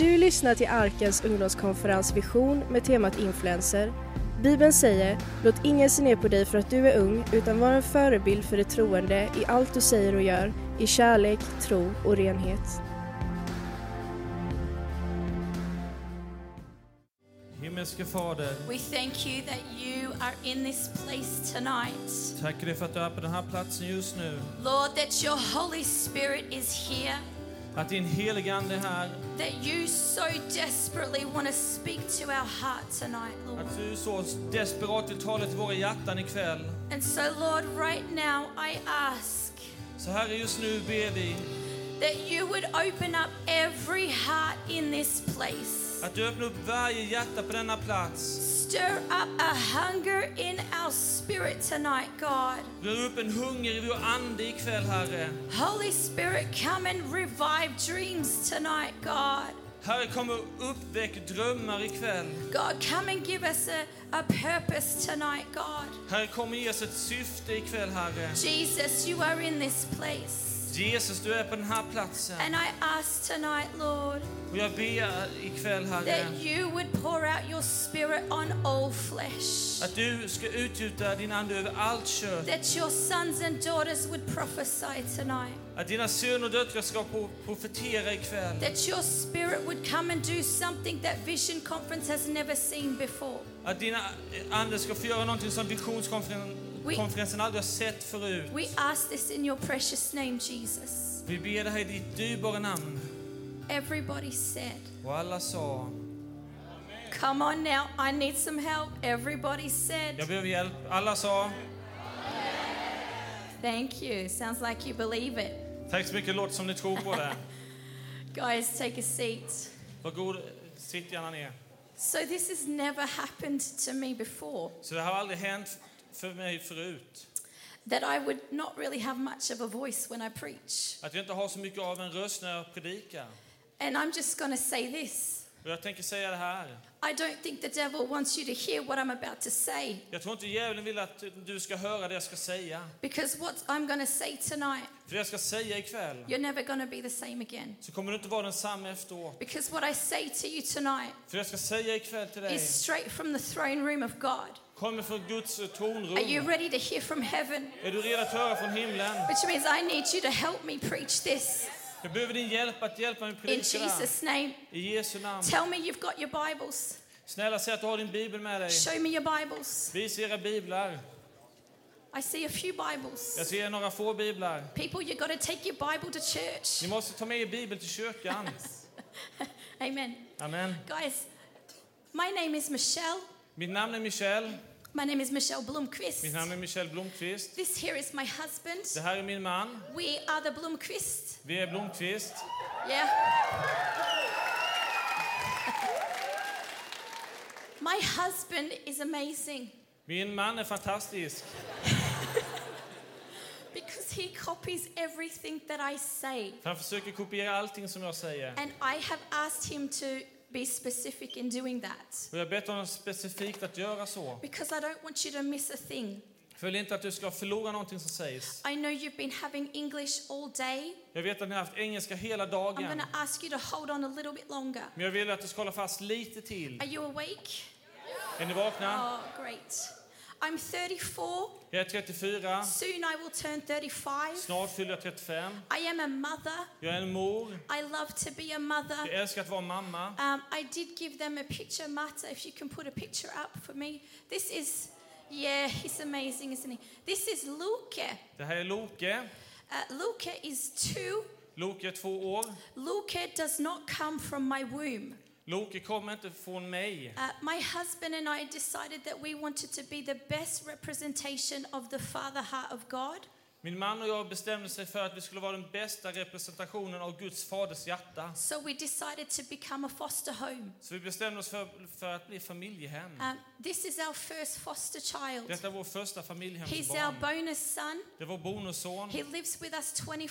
Du lyssnar till Arkens ungdomskonferens Vision med temat influencer. Bibeln säger, låt ingen se ner på dig för att du är ung, utan var en förebild för de troende i allt du säger och gör, i kärlek, tro och renhet. Himmelske Fader, We thank you that you are in this place tonight. tackar dig för att du är på den här platsen just nu. Lord, that your Holy Spirit is here, Att din heliga Ande är här. that you so desperately want to speak to our heart tonight, Lord. Att du så desperat vill tala till våra hjärtan ikväll. And so, Lord, right now I ask Så Herre, just nu ber vi that you would open up every heart in this place. att du öppnar upp varje hjärta på denna plats. Stir up a hunger in our spirit tonight, God. Rör upp en hunger i vår ande ikväll, Herre. Holy Spirit, come and revive dreams tonight, God. Herre, kom och uppväck drömmar ikväll. God, come and give us a, a purpose tonight, God. Herre, kom och ge oss ett syfte ikväll, Herre. Jesus, you are in this place. Jesus, du är på den här platsen. And I ask tonight, Lord, Och jag ber ikväll, Herre, that you would pour out your spirit on all flesh. att du ska utgjuta din ande över allt kött. That your sons and daughters would prophesy tonight. Att dina söner och döttrar ska pro- profetera ikväll. That your spirit would come and do something that Vision Conference has never seen before. Att dina ande ska få göra någonting som We- visionskonferensen aldrig har sett förut. We ask this in your precious name, Jesus. Vi ber det här i ditt dyrbara namn. Everybody said, Och alla sa, Come on now, I need some help. Everybody said, jag behöver hjälp. Alla sa, Thank you. Sounds like you believe it. tack så mycket, det låter som ni tror på det. Guys, take a seat. Varsågod, sitt gärna ner. So, this has never happened to me before Så det har aldrig hänt för mig förut. that I would not really have much of a voice when I preach. Att jag inte har så mycket av en röst när jag predikar. And I'm just to say this Och jag tänker säga det här. I don't think the devil wants you to hear what I'm about to say Jag tror inte djävulen vill att du ska höra det jag ska säga. because what I'm to say tonight, För det jag ska säga ikväll you're never to be the same again. så kommer du inte vara densamma efteråt. Because what I say to you tonight För det jag ska säga ikväll till dig is straight from the throne room of God. Kommer från Guds Are you tronrum. ready to hear from heaven? Är du redo att höra från himlen? Which means I need you to help me preach this Jag behöver din hjälp att hjälpa mig in predika här. Jesus' name. I Jesu namn. Tell me you've got your Bibles. Snälla säg att du har din bibel med dig. Show me your Bibles. Visa era biblar. I see a few Bibles. Jag ser några få biblar. People, you got to take your Bible to church. Ni måste ta med er bibel till kyrkan. Amen. Amen. Guys, my name is Michelle. Mitt namn är Michelle. My name is Michelle Blomqvist. Mitt namn är Michelle Blomqvist. This here is my husband. Det här är min man. We are the Blomqvist. Vi är Blomqvist. Yeah. My husband is amazing Min man är fantastisk. because he copies everything that I say. För han försöker kopiera allting som jag säger. And I have asked him to be specific in doing that Och jag bett honom specifikt att göra så. because I don't want you to miss a thing. För jag vill inte att du ska förlora någonting som sägs. I know you've been having English all day. Jag vet att ni har haft engelska hela I'm going dagen. to ask you to hold on a little bit longer. Men jag vill att du ska hålla fast lite till. Are you awake? Är ni vakna? Oh, great. I'm 34. Jag är 34. Soon I will turn 35. Snart fyller jag 35. I am a mother. Jag är en mor. I love to be a mother. Jag älskar att vara mamma. Um, I did give them a picture, Marta, if you can put a picture up for me. This is, yeah, he's amazing, isn't he? This is Luke. Det här är Loke. Uh, Luke is two. Loke är två år. Luke does not come from my womb. Loke kommer inte från mig. Uh, my husband and I decided that we wanted to be the best representation of the Father heart of God. Min man och jag bestämde sig för att vi skulle vara den bästa representationen av Guds faders hjärta. So we decided to become a foster home. Så vi bestämde oss för, för att bli familjehem. Um, this is our first foster child. Detta är vår första He's our familjehemsbarn. bonus son. Det var bonusson. He lives with us 24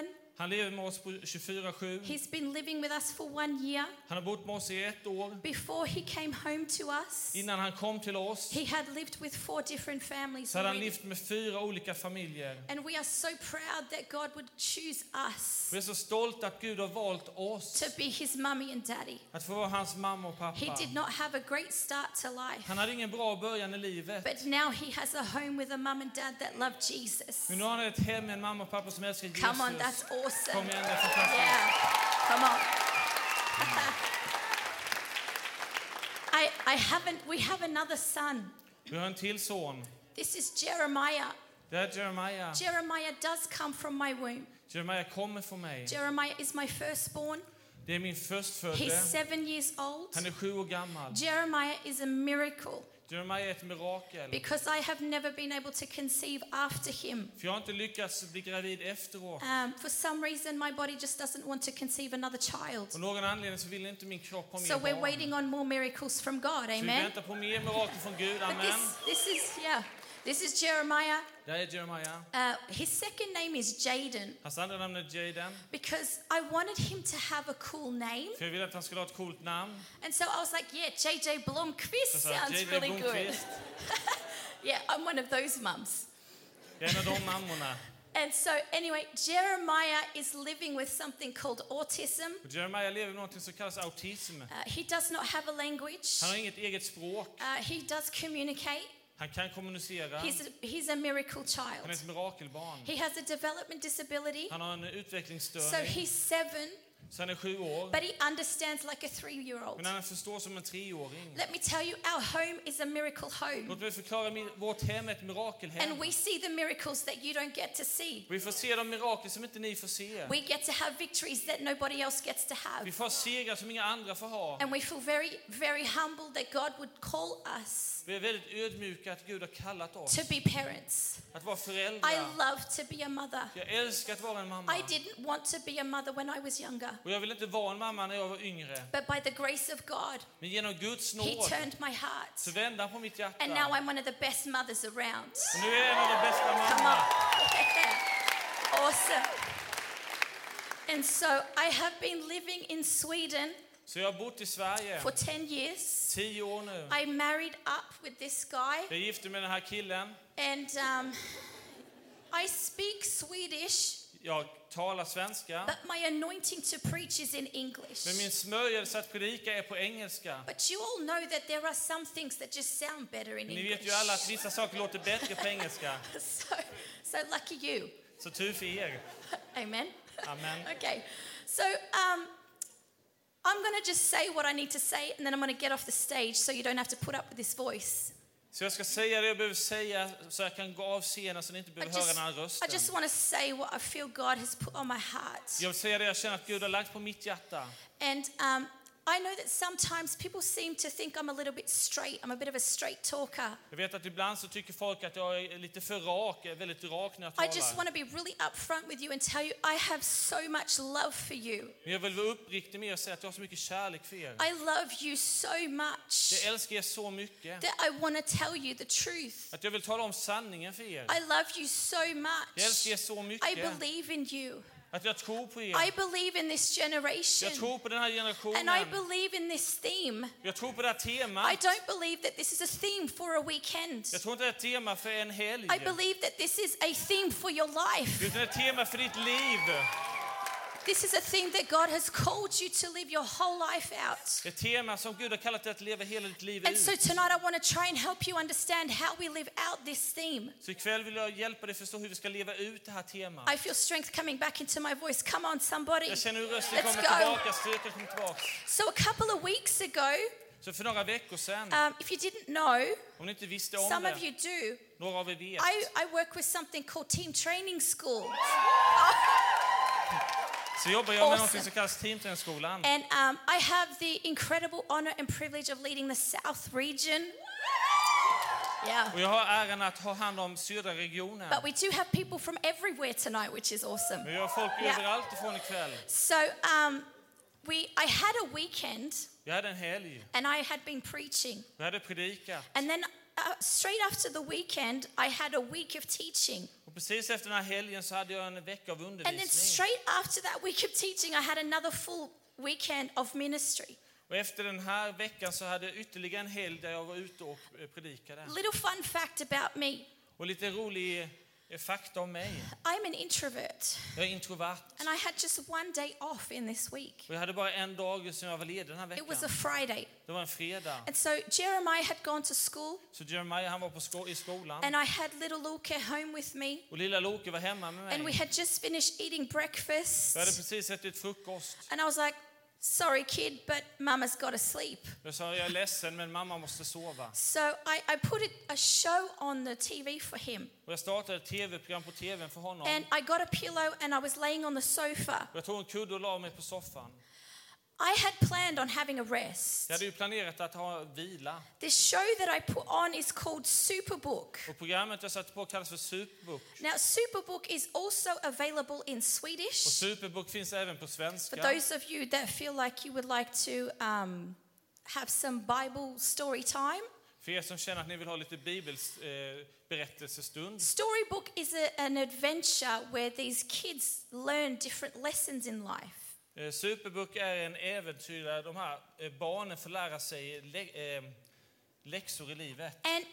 7. Han lever med oss på 24-7. He's been living with us for one year. Han har bott med oss i ett år. Before he came home to us, Innan han kom till oss he had lived with four different families. så hade han already. levt med fyra olika familjer. And we are so proud that God would choose us Vi är så stolta att Gud har valt oss to be his mummy and daddy. att få vara hans mamma och He pappa. did not have a great start to life, Han hade ingen bra början i livet. but now he has a home with a mum and dad that love Jesus. Men nu har han ett hem med en mamma och pappa som älskar Come on, Jesus. that's awesome. Kom igen, det är. Yeah, come on. I, I haven't, we have another son. Vi har en till son. This is Jeremiah. Det är Jeremiah. Jeremiah does come from my womb. Jeremiah kommer från mig. Jeremiah is my firstborn. Det är min He's seven years old. Han är sju år gammal. Jeremiah is a miracle Ett mirakel. because I have never been able to conceive after him. För jag har inte lyckats bli gravid efteråt. Um, for some reason, my body just doesn't want to conceive another child. Någon anledning så vill inte min kropp ha mer So we're barn. waiting on more miracles from God. Så vi Amen. väntar på mer mirakel från Gud. But Amen. this, this is, yeah, this is Jeremiah. Det här är Jeremiah. Uh, his second name is Jaden Hans andra namn är Jaden. because I wanted him to have a cool name. För jag ville att han skulle ha ett coolt namn. And so I was like, yeah, JJ Blomqvist sounds JJ really good. Yeah, I'm one of those mums. Jag är en av de mammorna. And so, anyway, Jeremiah is living with something called autism. Jeremiah lever med något som kallas autism. Uh, he does not have a language. Han har inget eget språk. Uh, he does communicate. Han kan kommunicera. He's a, he's a miracle Han är child. ett mirakelbarn. He has a development disability. Han har en So he's seven, Så han är sju år. but he understands like a three year old. Men han förstår som en treåring. Let me tell you, our home is a miracle home. Låt mig förklara, vårt hem är ett And mirakelhem. we see the miracles that you don't get to see. Vi får se de mirakel som inte ni får se. We get to have victories that nobody else gets to Vi have. får ha segrar som inga andra får ha. And we feel very, very humbled that God would call us Vi är väldigt ödmjuka att Gud har kallat oss to be parents. Att vara I föräldrar. love to be a mother. Jag älskar att vara en mamma. I didn't want to be a mother when I was younger, Och jag ville inte vara en mamma när jag var yngre. but by the grace of God, Men genom Guds He nåd turned my heart. så vände han på mitt hjärta. And now I'm one of the best mothers around. Och nu är jag en av de bästa Come on. mammorna. awesome. And so I have been living in Sweden Så jag har bott i Sverige for 10 years. tio år nu. I married up with this guy, Jag är gift med den här killen. And um, I speak Swedish, Jag talar svenska. but my anointing to preach is in English. Men min smörjelse att predika är på engelska. But you all know that there are some things that just sound better in Ni vet ju alla att vissa saker låter bättre på engelska. So, so lucky you. Så tur för er. Amen. Amen. Okay. So um, I'm going to just say what I need to say, and then I'm going to get off the stage so you don't have to put up with this voice. Så jag ska säga det jag behöver säga så jag kan gå av scenen så ni inte I behöver höra just, den här I just want to say what I feel God has put on my heart. Jag vill säga det jag känner att Gud har lagt på mitt hjärta. And um, I know that sometimes people seem to think I'm a little bit straight. I'm a bit of a straight talker. Jag vet att ibland så tycker folk att jag är lite för rak, jag är väldigt rak när jag I just talar. want to be really upfront with you and tell you I have so much love for you. Men jag vill vara uppriktig med er och säga att jag har så mycket kärlek för er. I love you so much Jag älskar er så mycket. that I want to tell you the truth. Att jag vill tala om sanningen för er. I love you so Jag much. älskar er så I mycket. believe in you. Att jag tror på I er. believe in this Jag generation. tror på den här And I generationen. believe in this theme. Jag tror på det här I temat. don't believe that this is a theme for a weekend. Jag tror inte det är ett tema för en helg. I believe that this is a theme for your life. Utan ett tema för ditt liv. This is a thing that God has called you to live your whole life out. Ett tema som Gud har kallat dig att leva hela ditt liv And so ut. tonight I want to try and help you understand how we live out this theme. Så ikväll vill jag hjälpa dig förstå hur vi ska leva ut det här temat. I feel strength coming back into my voice. Come on, somebody. Jag känner hur rösten Let's kommer go. tillbaka, styrkan kommer tillbaka. So, a couple of weeks ago, Så för några veckor sedan, um, if you didn't know, om ni inte visste om some of det, you do, några av er vet, I, I work with something called Team Training School. Så jobbar jag med Awesome. något som kallas teamträningsskolan. And um, I have the incredible honor and privilege of leading the South region. Yeah. Och jag har äran att ha hand om södra regionen. But we do have people from everywhere tonight, which is awesome. Men vi har folk Ja. överallt ifrån ikväll. So um, we, I had a weekend Jag hade en helg, and I had been preaching. jag hade predikat. And then uh, straight after the weekend, I had a week of teaching. Och precis efter den här helgen så hade jag en vecka av And then undervisning. straight after that week of teaching, I had another full weekend of ministry. Och efter den här veckan så hade jag ytterligare en helg där jag var ute och eh, predikade. Little fun fact about me Och lite rolig fakta om mig. I'm an introvert, Jag är introvert. and I had just one day off in this week. Och jag hade bara en dag som jag var ledig den här It was a veckan. Friday. Det var en fredag. And so Jeremiah had gone to school, Så Jeremiah han var på sko- i skolan. and I had little Luca home with me. Och lilla Loke var hemma med And we mig. had just finished eating breakfast. Vi hade precis ätit frukost. And I was like, sorry, kid, but mama's got to sleep. Jag sa jag är ledsen men mamma måste sova. So I, I put it, a show on the TV for him. Och jag startade ett tv-program på tvn för honom. And I got a pillow and I was laying on the sofa. Jag tog en kudde och la mig på soffan. I had planned on having a rest. Jag hade ju planerat att ha vila. This show that I put on is called Superbook. Och programmet jag satte på kallas för Superbook. Now, Superbook is also available in Och Swedish. Superbook finns även på For svenska. those of you that feel like you would like to um, have some Bible story time, För er som känner att ni vill ha lite bibelberättelsestund. Storybook is a, an adventure where these kids learn different lessons in life. Eh, Superbook är en äventyr där de här eh, barnen får lära sig eh, läxor i livet. And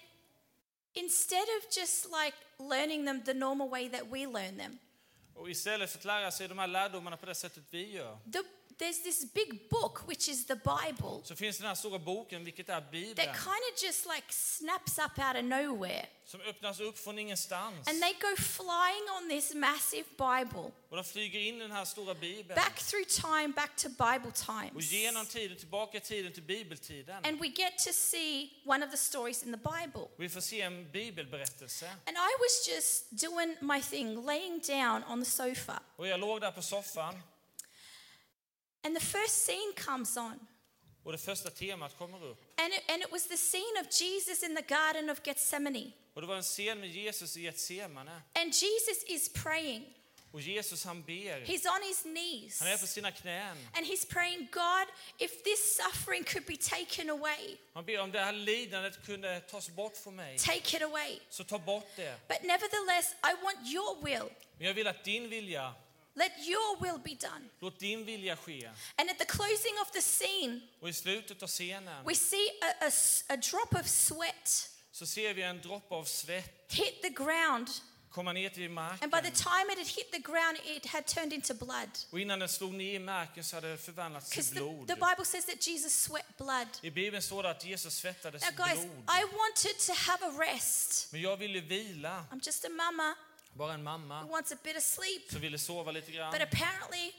instead of just like learning them the normal way that we learn them, Och istället för att lära sig de här lärdomarna på det sättet vi gör, the, there's this big book, which is the Bible, så finns den här stora boken, vilket är that Bibeln, kind of just like snaps up out of nowhere. som öppnas upp från ingenstans. And they go flying on this massive Bible, Och de flyger in i den här stora Bibeln. back through time, back to Bible Och times. genom tiden, tillbaka tiden till bibeltiden. And we get to see one of the stories in the Bible. Vi får se en bibelberättelse. And I was just doing my thing, laying down on the sofa. Och jag låg där på soffan And the first scene comes on. och det första temat kommer upp. And it, and it was the scene of Jesus in the Garden of Gethsemane. Och det var en scen med Jesus i Getsemane. And Jesus is praying. Och Jesus han ber. He's on his knees. Han är på sina knän. And he's praying, God, if this suffering could be taken away, Han ber om det här lidandet kunde tas bort från mig. take it away. Så ta bort det. But nevertheless, I want your will. Men jag vill att din vilja, Let your will be done. låt din vilja ske. And at the closing of the scene, Och i slutet av scenen we see a, a a drop of sweat så ser vi en droppe av svett hit the ground. komma ner till And by the marken. time it had hit the ground, it had turned into blood. Och innan den slog ner i marken så hade det förvandlats till the, blod. the Bible says that Jesus sweat blood. I Bibeln står det att Jesus svettades Now, guys, blod. I wanted to have a rest. Men jag ville vila. I'm just a mama Bara en who mamma wants a bit of sleep. som ville sova lite grann. But apparently,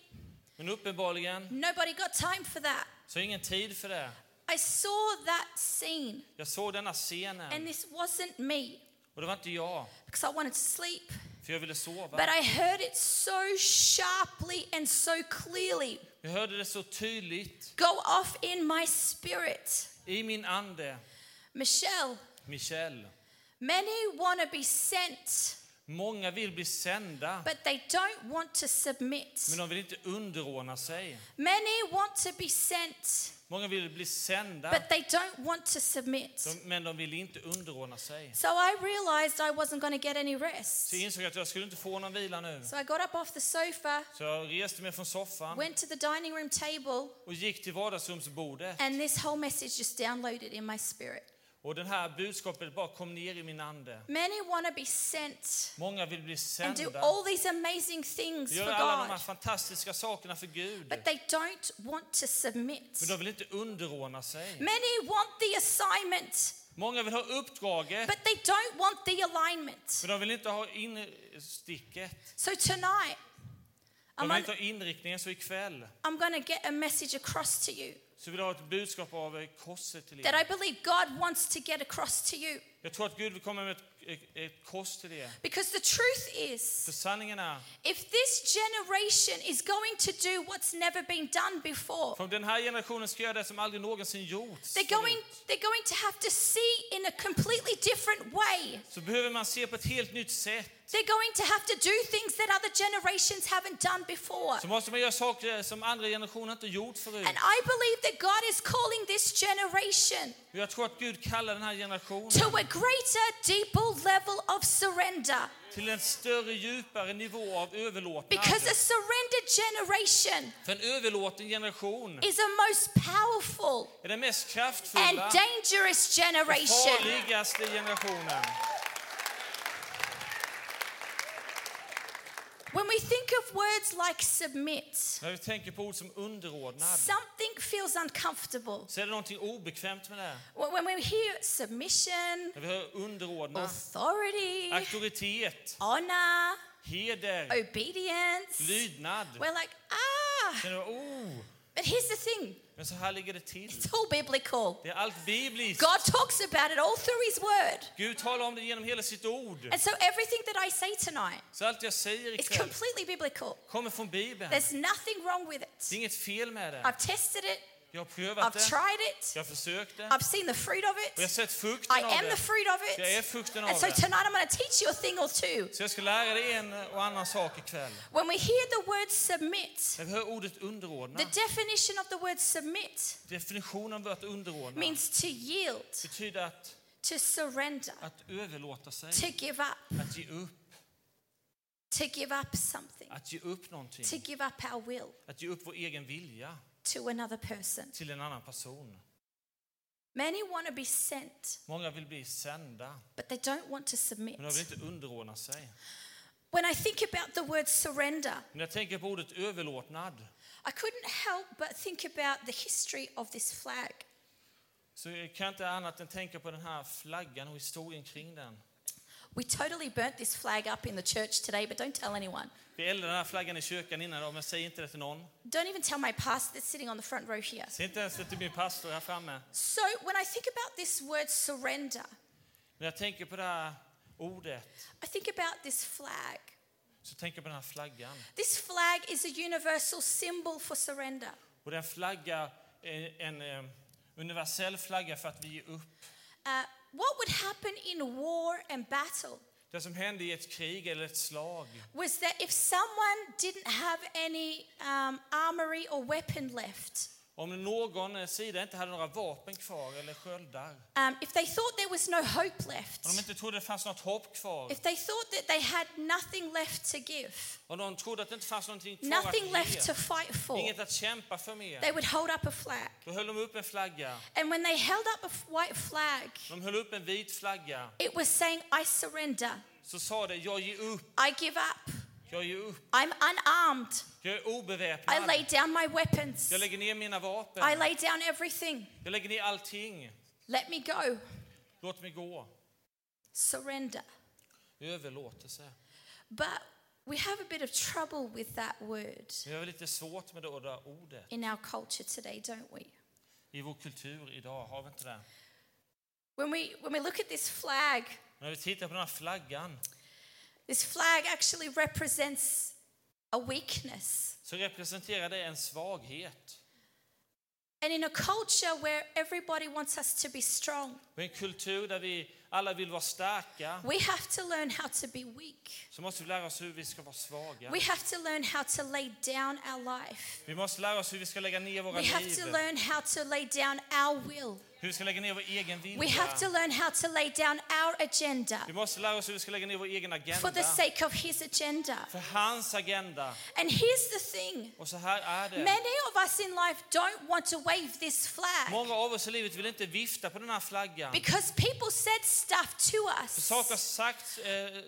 Men uppenbarligen nobody got time for that. så är ingen tid för det. I saw that scene, Jag såg denna and scenen this wasn't me och det var inte jag. because I wanted to sleep. För jag ville sova. But I heard it so sharply and so clearly Jag hörde det så tydligt go off in my spirit. i min ande. Michelle, Michelle, many want to be sent, många vill bli sända but they don't want to submit. men de vill inte underordna sig. Many want to be sent, Många vill bli sända but they don't want to submit. de- men de vill inte underordna sig. So I realized I wasn't going to get any rest. Så jag insåg att jag skulle inte få någon vila nu. So I got up off the sofa, Så jag reste mig från soffan went to the dining room table, och gick till vardagsrumsbordet. and this whole message just downloaded in my spirit. Och den här budskapet bara kom ner i min ande. Many want to be sent Många vill bli and do sända. all these amazing things for Göra alla de här God, fantastiska sakerna för Gud. but they don't want to submit. Men de vill inte underordna sig. Many want the assignment, Många vill ha uppdraget, but they don't want the alignment. men de vill inte ha insticket. So tonight, De I'm, vill on, inte ha inriktningen. Så ikväll I'm going to get a message across to you så vill jag ha ett budskap av eh, korset till that er. I believe God wants to get across to you. Jag tror att Gud vill komma med ett, ett, kors till er. Because the truth is, För sanningen är, if this generation is going to do what's never been done before, om den här generationen ska göra det som aldrig någonsin gjorts they're going, they're going to have to see in a completely different way så behöver man se på ett helt nytt sätt. They're going to have to do things that other generations haven't done before. så måste man göra saker som andra generationer inte gjort förut. And I believe that God is calling this generation Och Jag tror att Gud kallar den här generationen to a greater, deeper level of surrender. till en större, djupare nivå av överlåtnad. Because a surrendered generation För en överlåten generation is a most powerful är den mest and kraftfulla, dangerous generation. farligaste generationen. When we think of words like submit, När vi tänker på ord som underordnad something feels uncomfortable. så är det någonting obekvämt med det. When we hear submission, När vi hör underordna, authority, auktoritet, honor, heder, obedience, lydnad. we're like, ah. Känner oh, But here's the thing men så ligger det it's all biblical. Det er bibliskt. God talks about it all through His Word. Gud talar om det genom hela sitt ord. And so everything that I say tonight Så allt jag säger is completely biblical. kommer från Bibeln. There's nothing wrong with Det it. är inget fel med det. I've tested it, Jag har prövat I've det, tried it, jag har försökt det I've seen the fruit of och jag har it. sett I frukten av am the det. fruit of Jag är it. frukten And av so det. tonight I'm going to teach you a thing or two. Så jag ska lära dig en och annan sak ikväll. When we hear the word submit, När vi hör ordet underordna, the definition of the word submit definitionen av ordet underordna means to yield, betyder att, to surrender, att överlåta sig, to give up, att ge upp, to give up something, att ge upp någonting, to give up our will att ge upp vår egen vilja to another person. till en annan person. Many want to be sent, Många vill bli sända, but they don't want to submit. men de vill inte underordna sig. When I think about the word surrender, När jag tänker på ordet överlåtnad I couldn't help but think about the history of this flag. så jag kan inte annat än tänka på den här flaggan och historien kring den. We totally burnt this flag up in the church today, but don't tell anyone. Vi eldade den här flaggan i kyrkan innan idag, men säg inte det till någon. Don't even tell my pastor that's sitting on the front row here. Säg inte ens det till min pastor här framme. So, when I think about this word surrender, När jag tänker på det här ordet I think about this flag. så tänker jag på den här flaggan. This flag is a universal symbol for surrender. Och den flagga är en eh, universell flagga för att vi ger upp. Uh, what would happen in war and battle? Det som hände i ett krig eller ett slag. Was that if someone didn't have any um, armory or weapon left, om någon sida inte hade några vapen kvar eller sköldar, um, if they thought there was no hope left, om de inte trodde det fanns något hopp kvar, if they thought that they had nothing left to give, om de trodde att det inte fanns någonting kvar nothing left att to ge, fight for, inget att kämpa för mer, they would hold up a flag. då höll de upp en flagga. And when they held up a white flag, De höll upp en vit flagga. it was saying, I surrender, Så sa det, jag ger upp, I give up, jag ger upp, I'm unarmed, jag är I lay obeväpnad. down my weapons, Jag lägger ner mina I vapen, lay down everything, jag lägger ner allting. let me go. Låt mig gå. Surrender. Överlåtelse. But we have a bit of trouble with that word Vi har lite svårt med det ordet. in our culture today, don't we? I vår kultur idag har vi inte det. When we, when we look at this flag, När vi tittar på den här flaggan this flag actually represents a weakness. så representerar det en svaghet. And in a culture where everybody wants us to be strong, Och en kultur där vi alla vill vara starka we have to learn how to be weak. så måste vi lära oss hur vi ska vara svaga. We have to learn how to lay down our life. Vi måste lära oss hur vi ska lägga ner våra We have liv. to learn how to lay down our will. Hur vi ska lägga ner vår egen We have to vilja. learn how to lay down our agenda Vi måste lära oss hur vi ska lägga ner vår egen for the agenda. sake of His agenda. För hans agenda. And here's the thing Och så här är det. many of us in life don't want to wave this flag Många av oss i livet vill inte vifta på den här flaggan. because people said stuff to För us. saker har sagt, eh,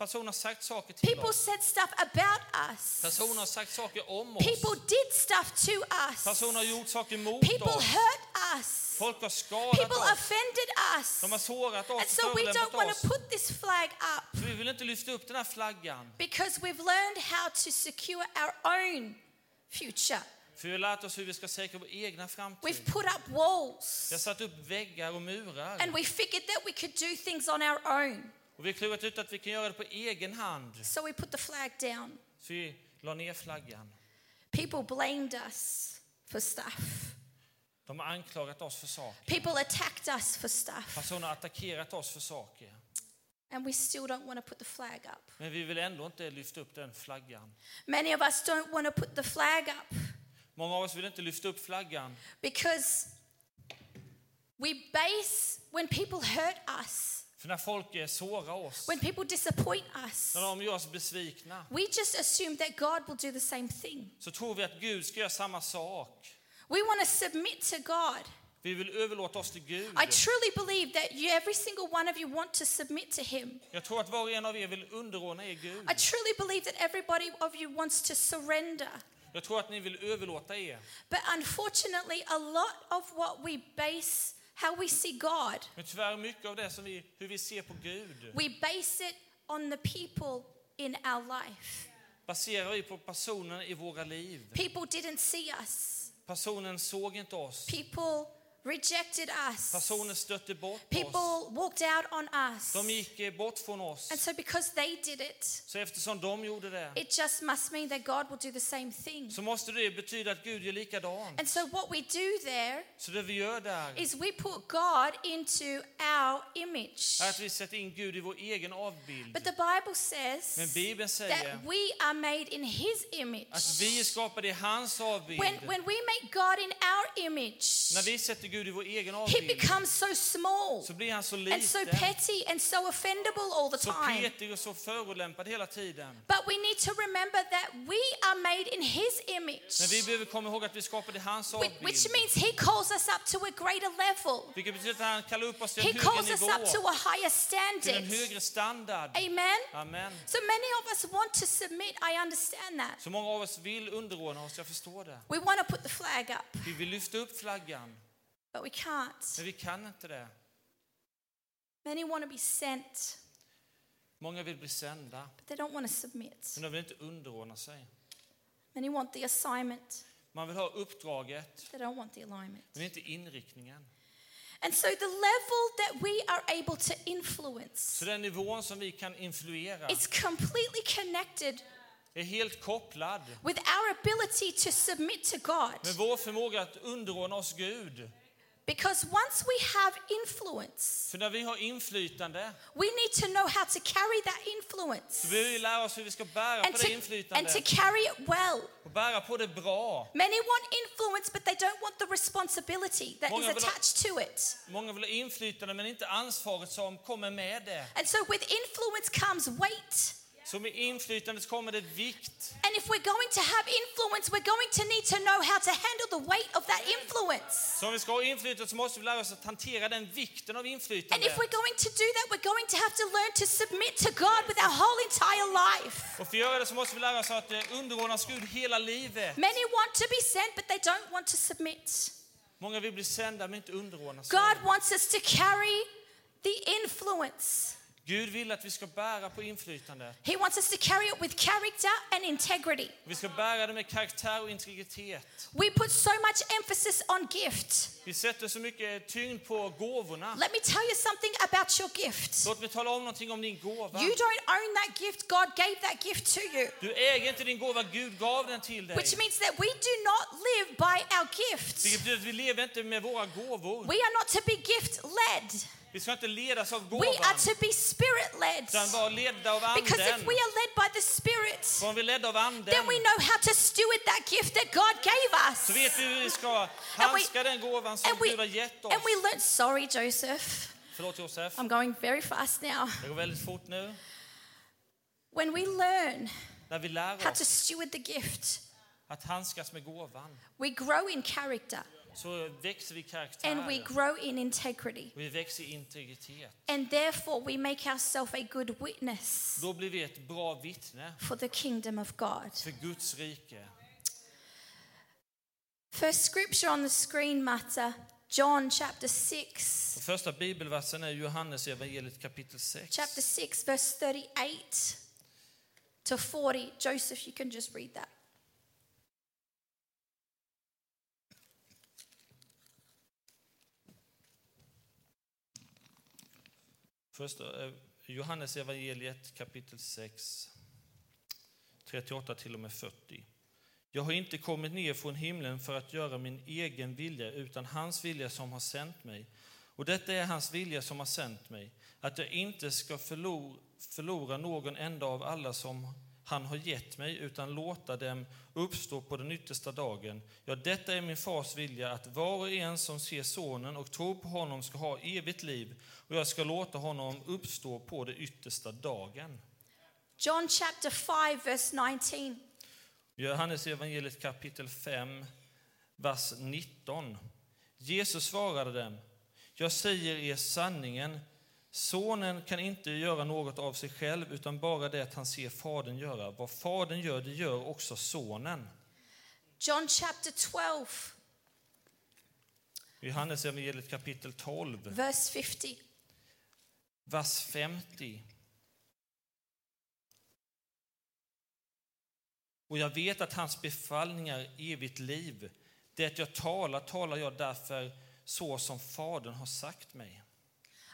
personer har sagt saker till People oss. said stuff about us. Personer har sagt saker om oss. People did stuff to us. Personer har gjort saker mot People oss. hurt us. Folk har skadat People oss. offended us. De har sårat oss And so we don't want to put this flag up Så vi vill inte lyfta upp den här flaggan. because we've learned how to secure our own future. För vi har lärt oss hur vi ska säkra vår egna framtid. We've put up walls Vi har satt upp väggar och murar. and we figured that we could do things on our own. Och vi har klurat ut att vi kan göra det på egen hand. So we put the flag down. Så vi la ner flaggan. People blamed us for stuff. De har anklagat oss för saker. People attacked us for stuff. Personer har attackerat oss för saker. and we still don't want to put the flag up. Men vi vill ändå inte lyfta upp den flaggan. Many of us don't want to put the flag up Många av oss vill inte lyfta upp flaggan because we base, when people hurt us, för när folk sårar oss, when people disappoint us, när de gör oss besvikna, we just assume that God will do the same thing. så tror vi att Gud ska göra samma sak. We want to submit to God. Vi vill överlåta oss till Gud. I truly believe that you, every single one of you want to submit to Him. Jag tror att var och en av er vill underordna er Gud. I truly believe that everybody of you wants to surrender. Jag tror att ni vill överlåta er. But unfortunately, a lot of what we base how we see God, Men tyvärr mycket av det som vi, hur vi ser på Gud we base it on the people in our life. baserar vi på personen i våra liv. People didn't see us. Personen såg inte oss. People rejected us. Personen stötte bort oss. People walked out on us. De gick eh, bort från oss. And so because they did it, Så eftersom de gjorde det it just must mean that God will do the same thing. så måste det betyda att Gud gör likadant. And so what we do there Så det vi gör där is we put God into our image. är att vi sätter in Gud i vår egen avbild. But the Bible says Men Bibeln säger that we are made in his image. att vi är skapade i hans avbild. When, when we make God in our image, När vi sätter Gud i vår egen he avbild becomes so small så blir han så and so liten, petty and so offendable all the så time. petig och så förolämpad hela tiden. But we need to remember that we are made in his image, Men vi behöver komma ihåg att vi skapade hans which, which avbild. means he calls us up to a greater level. Vilket betyder att han kallar upp oss till He en calls högre us nivå, up to a higher till en standard. högre standard. Amen. Amen. So many of us want to submit. I understand that. Så många av oss vill underordna oss, jag förstår det. We want to put the flag up, Vi vill lyfta upp flaggan, but we can't. men vi kan inte det. Many want to be sent, Många vill bli sända, but they don't want to submit. men de vill inte underordna sig. Many want the assignment, Man vill ha uppdraget, they don't want the alignment. men inte inriktningen. And so the level that we are able to influence Så den nivån som vi kan influera is completely connected är helt kopplad with our ability to submit to God. med vår förmåga att underordna oss Gud. Because once we have influence, För när vi har inflytande we need to know how to carry that influence behöver vi lära oss hur vi ska bära and på to, det and to inflytandet carry it well. och bära på det bra. Many want influence, but they don't want the responsibility that is Många vill ha- attached to it. Många vill ha inflytande men inte ansvaret som kommer med det. And so with influence comes weight. Så med inflytandet kommer det vikt. And if we're going to have influence, we're going to need to know how to handle the weight of that influence. Så om vi ska ha inflytande så måste vi lära oss att hantera den vikten av And inflytande. if we're going to do that, we're going to have to learn to submit to God with our whole entire life. Och för att göra det så måste vi lära oss att eh, underordna oss Gud hela livet. Many want to be sent, but they don't want to submit. Många vill bli sända men inte underordna sig. God wants us to carry the influence. Gud vill att vi ska bära på inflytandet. He wants us to carry it with character and integrity. Vi ska bära det med karaktär och integritet. We put so much emphasis on gift. Vi sätter så mycket tyngd på gåvorna. Let me tell you something about your gift. Låt mig tala om någonting om din gåva. You don't own that gift, God gave that gift to you. Du äger inte din gåva, Gud gav den till dig. Which means that we do not live by our gifts. Vilket betyder att vi lever inte med våra gåvor. We are not to be gift led. Vi ska inte ledas av We are gåvan, to be spirit led. utan vara ledda av Because if anden. we are led by the Spirit, om vi ledda av then anden we know how to steward that gift that God gave så us. vet vi hur vi ska handska den gåvan som Gud har gett oss. and we learn, sorry, Joseph, Förlåt Josef, I'm going very fast now. det går väldigt fort nu. When we learn När vi lär how to oss steward the gift, att handskas med gåvan we grow in character så växer vi i karaktär. and we grow in integrity. Vi växer i integritet. And therefore, we make ourselves a good witness Då blir vi ett bra vittne for the kingdom of God. för Guds rike. First scripture on the screen, Mata, John chapter 6. Och första bibelversen är Johannes evangeliet kapitel 6. Chapter 6, verse 38 to 40. Joseph, you can just read that. Först, eh, Johannes evangeliet kapitel 6, 38 till och med 40. Jag har inte kommit ner från himlen för att göra min egen vilja utan hans vilja som har sänt mig. Och detta är hans vilja som har sänt mig, att jag inte ska förlora någon enda av alla som han har gett mig, utan låta dem uppstå på den yttersta dagen. Ja, detta är min fars vilja, att var och en som ser sonen och tror på honom ska ha evigt liv, och jag ska låta honom uppstå på den yttersta dagen. John chapter 5, verse 19. Johannes evangeliet kapitel 5, vers 19. Jesus svarade dem, jag säger er sanningen, sonen kan inte göra något av sig själv, utan bara det han ser fadern göra. Vad fadern gör, det gör också sonen. John chapter 12, Johannes evangeliet kapitel 12, verse 50. vers 50. Och jag vet att hans befallningar är evigt liv. Det jag talar, talar jag därför så som Fadern har sagt mig.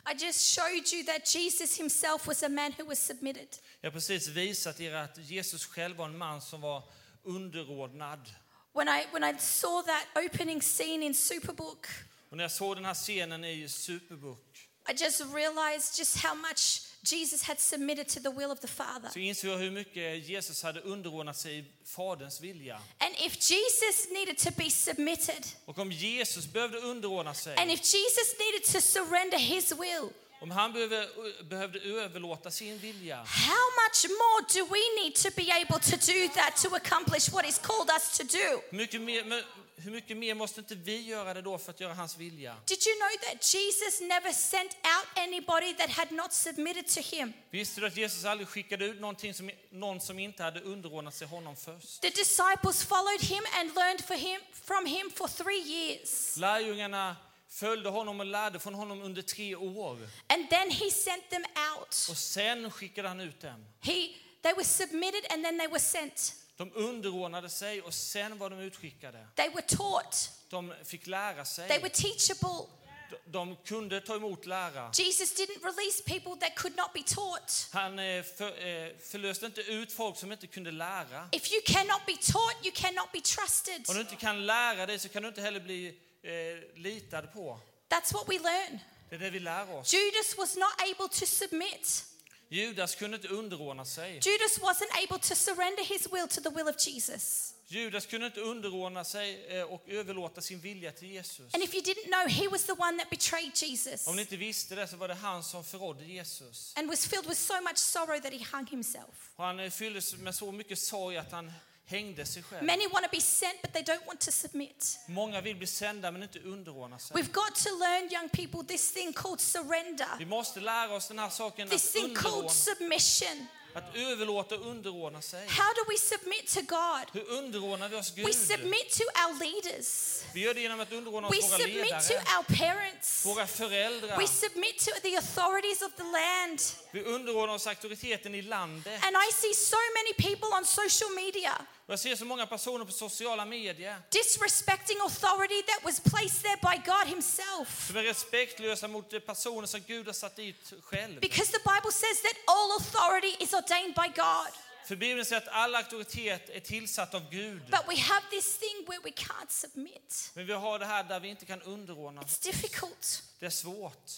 I just showed you that Jesus himself was a man who was submitted. Jag har precis visat er att Jesus själv var en man som var underordnad. When I, when I saw that opening scene in Superbook, Och när jag såg den här scenen i Superbook I just realized just how much Jesus had submitted to the will of the Father. så insåg jag hur mycket Jesus hade underordnat sig Faderns vilja. And if Jesus needed to be submitted, Och om Jesus behövde underordna sig, and if Jesus needed to surrender his will, om han behövde, behövde överlåta sin vilja, how much more do we need to be able to do that to accomplish what he's called us to do? mycket, mer, hur mycket mer måste inte vi göra det då för att göra hans vilja? Did you know that Jesus never sent out anybody that had not submitted to him? Visste du att Jesus aldrig skickade ut någonting som, någon som inte hade underordnat sig honom först? The disciples followed him and learned for him, from him for three years. Lärjungarna följde honom och lärde från honom under tre år. And then he sent them out. Och sen skickade han ut dem. He, they were submitted and then they were sent. De underordnade sig och sen var de utskickade. They were taught. De fick lära They sig. were teachable. De- De kunde ta emot lära. Jesus didn't release people that could not be taught. Han eh, för, eh, förlöste inte ut folk som inte kunde lära. If you cannot be taught, you cannot be trusted. Om du inte kan lära dig så kan du inte heller bli eh, litad på. That's what we learn. Det är det vi lär oss. Judas was not able to submit. Judas kunde inte underordna sig. Judas wasn't able to surrender his will to the will of Jesus. Judas kunde inte underordna sig eh, och överlåta sin vilja till Jesus. And if you didn't know, he was the one that betrayed Jesus Om ni inte visste det så var det han som förrådde Jesus. and was filled with so much sorrow that he hung himself. Och han eh, fylldes med så mycket sorg att han hängde sig själv. Many want to be sent, but they don't want to submit. Många vill bli sända men inte underordna sig. We've got to learn, young people, this thing called surrender, Vi måste lära oss den här saken this att, thing called submission. att överlåta och underordna sig. How do we submit to God? Hur underordnar vi oss We Gud? submit to our leaders. Vi gör det genom att underordna We oss våra submit to ledare, our parents. våra föräldrar. We submit to the authorities of the land. Vi underordnar oss auktoriteten i landet. And I see so many people on social media Jag ser så många personer på sociala medier disrespecting authority that was placed there by God Himself. som är respektlösa mot personer som Gud har satt dit själv. Because the Bible says that all authority is ordained by God. För Bibeln säger att all auktoritet är tillsatt av Gud. But we have this thing where we can't submit. Men vi har det här där vi inte kan underordna oss. It's difficult. Det är svårt.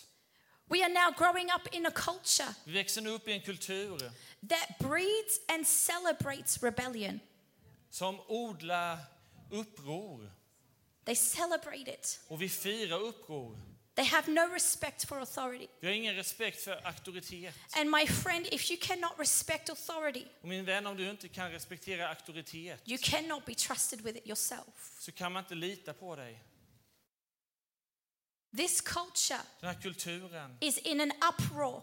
We are now growing up in a culture Vi växer nu upp i en kultur that breeds and celebrates rebellion. Som odlar uppror. They celebrate it. Och vi firar uppror. They have no respect for authority. Vi har ingen respekt för auktoritet. And my friend, if you cannot respect authority, Och min vän, om du inte kan respektera auktoritet you cannot be trusted with it yourself. så kan man inte lita på dig. This culture Den här kulturen is in an uproar.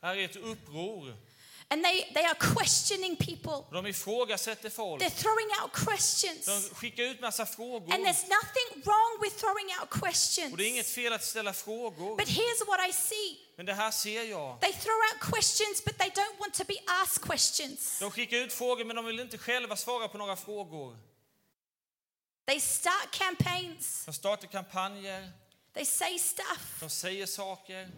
är ett uppror. And they, they are questioning people. De ifrågasätter folk. They're throwing out questions. De skickar ut massa frågor. And there's nothing wrong with throwing out questions. Och det är inget fel att ställa frågor. But here's what I see Men det här ser jag. they throw out questions, but they don't want to be asked questions. De skickar ut frågor men de vill inte själva svara på några frågor. They start campaigns, De startar kampanjer, they say stuff. de säger saker,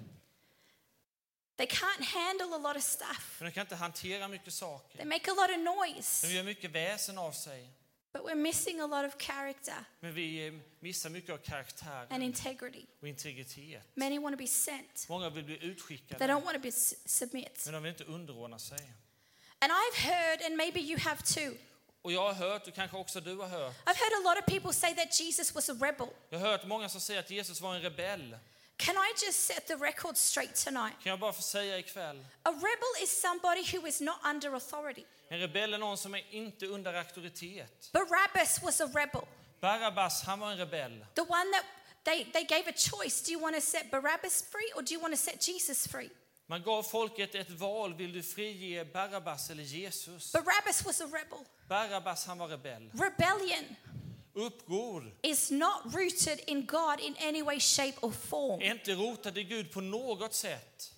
They can't handle a lot of stuff. de kan inte hantera mycket They saker. make a lot of noise. De gör mycket väsen av sig. but we're missing a lot of character Men vi eh, missar mycket av karaktären and integrity. och integritet. Many want to be sent, Många vill bli but they utskickade, don't want to be submit. men de vill inte underordna sig. And I've heard, and maybe you have too, Och jag har hört, och kanske också du har hört, I've heard a lot of people say that Jesus was a rebel. jag har hört många som säger att Jesus var en rebell. Can I just set the record straight tonight? Kan jag bara få säga ikväll, A rebel is somebody who is not under authority. en rebell är någon som är inte under auktoritet. Barabbas was a rebel. Barabbas, han var en rebell. The one that they, they gave a choice. Do you want to set Barabbas free or do you want to set Jesus free? Man gav folket ett val, vill du frige Barabbas eller Jesus? Barabbas was a rebel. Barabbas, han var rebell. Rebellion Uppror is not rooted in God in any way, shape, or form. är inte rotad i Gud på något sätt.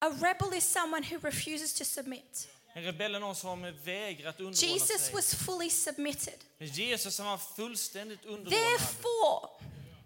A rebel is someone who refuses to submit. En rebell är någon som vägrat underordna Jesus sig. was fully submitted. Men Jesus han var fullständigt underordnad. Therefore,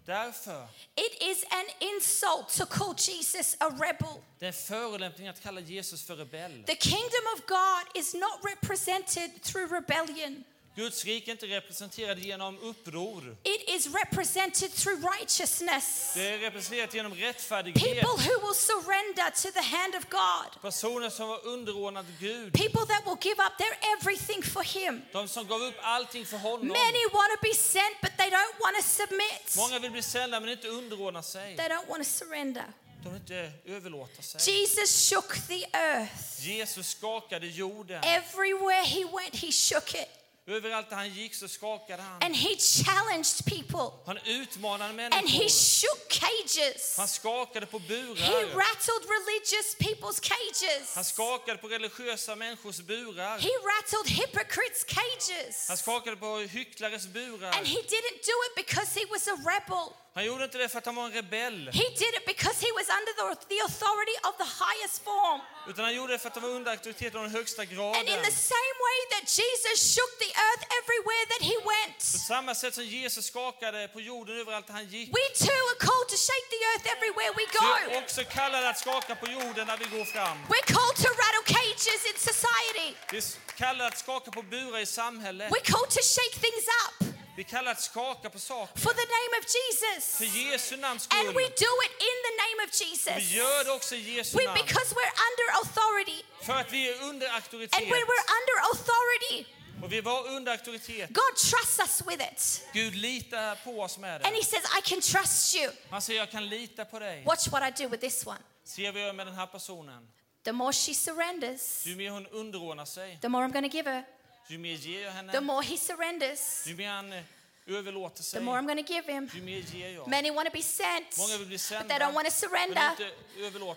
Därför, it is an insult to call Jesus a rebel. det är en förolämpning att kalla Jesus för rebell. The kingdom of God is not represented through rebellion. Guds rike är inte representerad genom uppror. It is represented through righteousness. Det är representerat genom rättfärdighet. People who will surrender to the hand of God. Personer som var underordnade Gud. People that will give up their everything for Him. De som gav upp allting för honom. Many want to be sent, but they don't want to submit. Många vill bli sända men inte underordna sig. They don't want to surrender. De vill inte överlåta sig. Jesus shook the earth. Jesus skakade jorden. Everywhere He went, He shook it. Överallt där han gick så skakade han. And He challenged people. Han utmanade And He människor. shook cages. Han skakade på He burar. rattled religious people's Han cages. skakade på religiösa människors burar. He rattled hypocrites' cages. Han skakade på hycklares burar. And he didn't do it because he was a rebel. Han gjorde inte det för att han var en rebell. He did it because he was under the, the authority of the highest form. Utan han gjorde det för att han var under auktoritet av den högsta And in graden. the same way that Jesus shook the earth everywhere that he På went, samma sätt som Jesus skakade på jorden överallt där han gick. we too are called to shake the earth everywhere we Så är go. också kallade att skaka på jorden när vi går fram. We're called to rattle cages in society. Vi är kallade att skaka på burar i samhället. We're called to shake things up Vi är kallade att skaka på saker. for the name of Jesus. För Jesu namns And we skull. do it in the name of Vi Jesus. gör det också i Jesu We, namn. because we're under authority. För att vi är under And auktoritet. when we're under authority, Och vi var under auktoritet. God trusts us with it. Gud litar på oss med And det. He says, I can trust you. Han säger jag kan lita på dig. Watch what I do with this one. Se vad jag gör med den här personen. The more she surrenders, Ju mer hon underordnar sig, the more I'm going to give her. Ju mer ger jag The henne. more he surrenders, Ju mer han eh, överlåter the sig, more I'm going to give him. ju mer ger jag. Many want to be sent, Många vill bli but they sända, don't want to men surrender.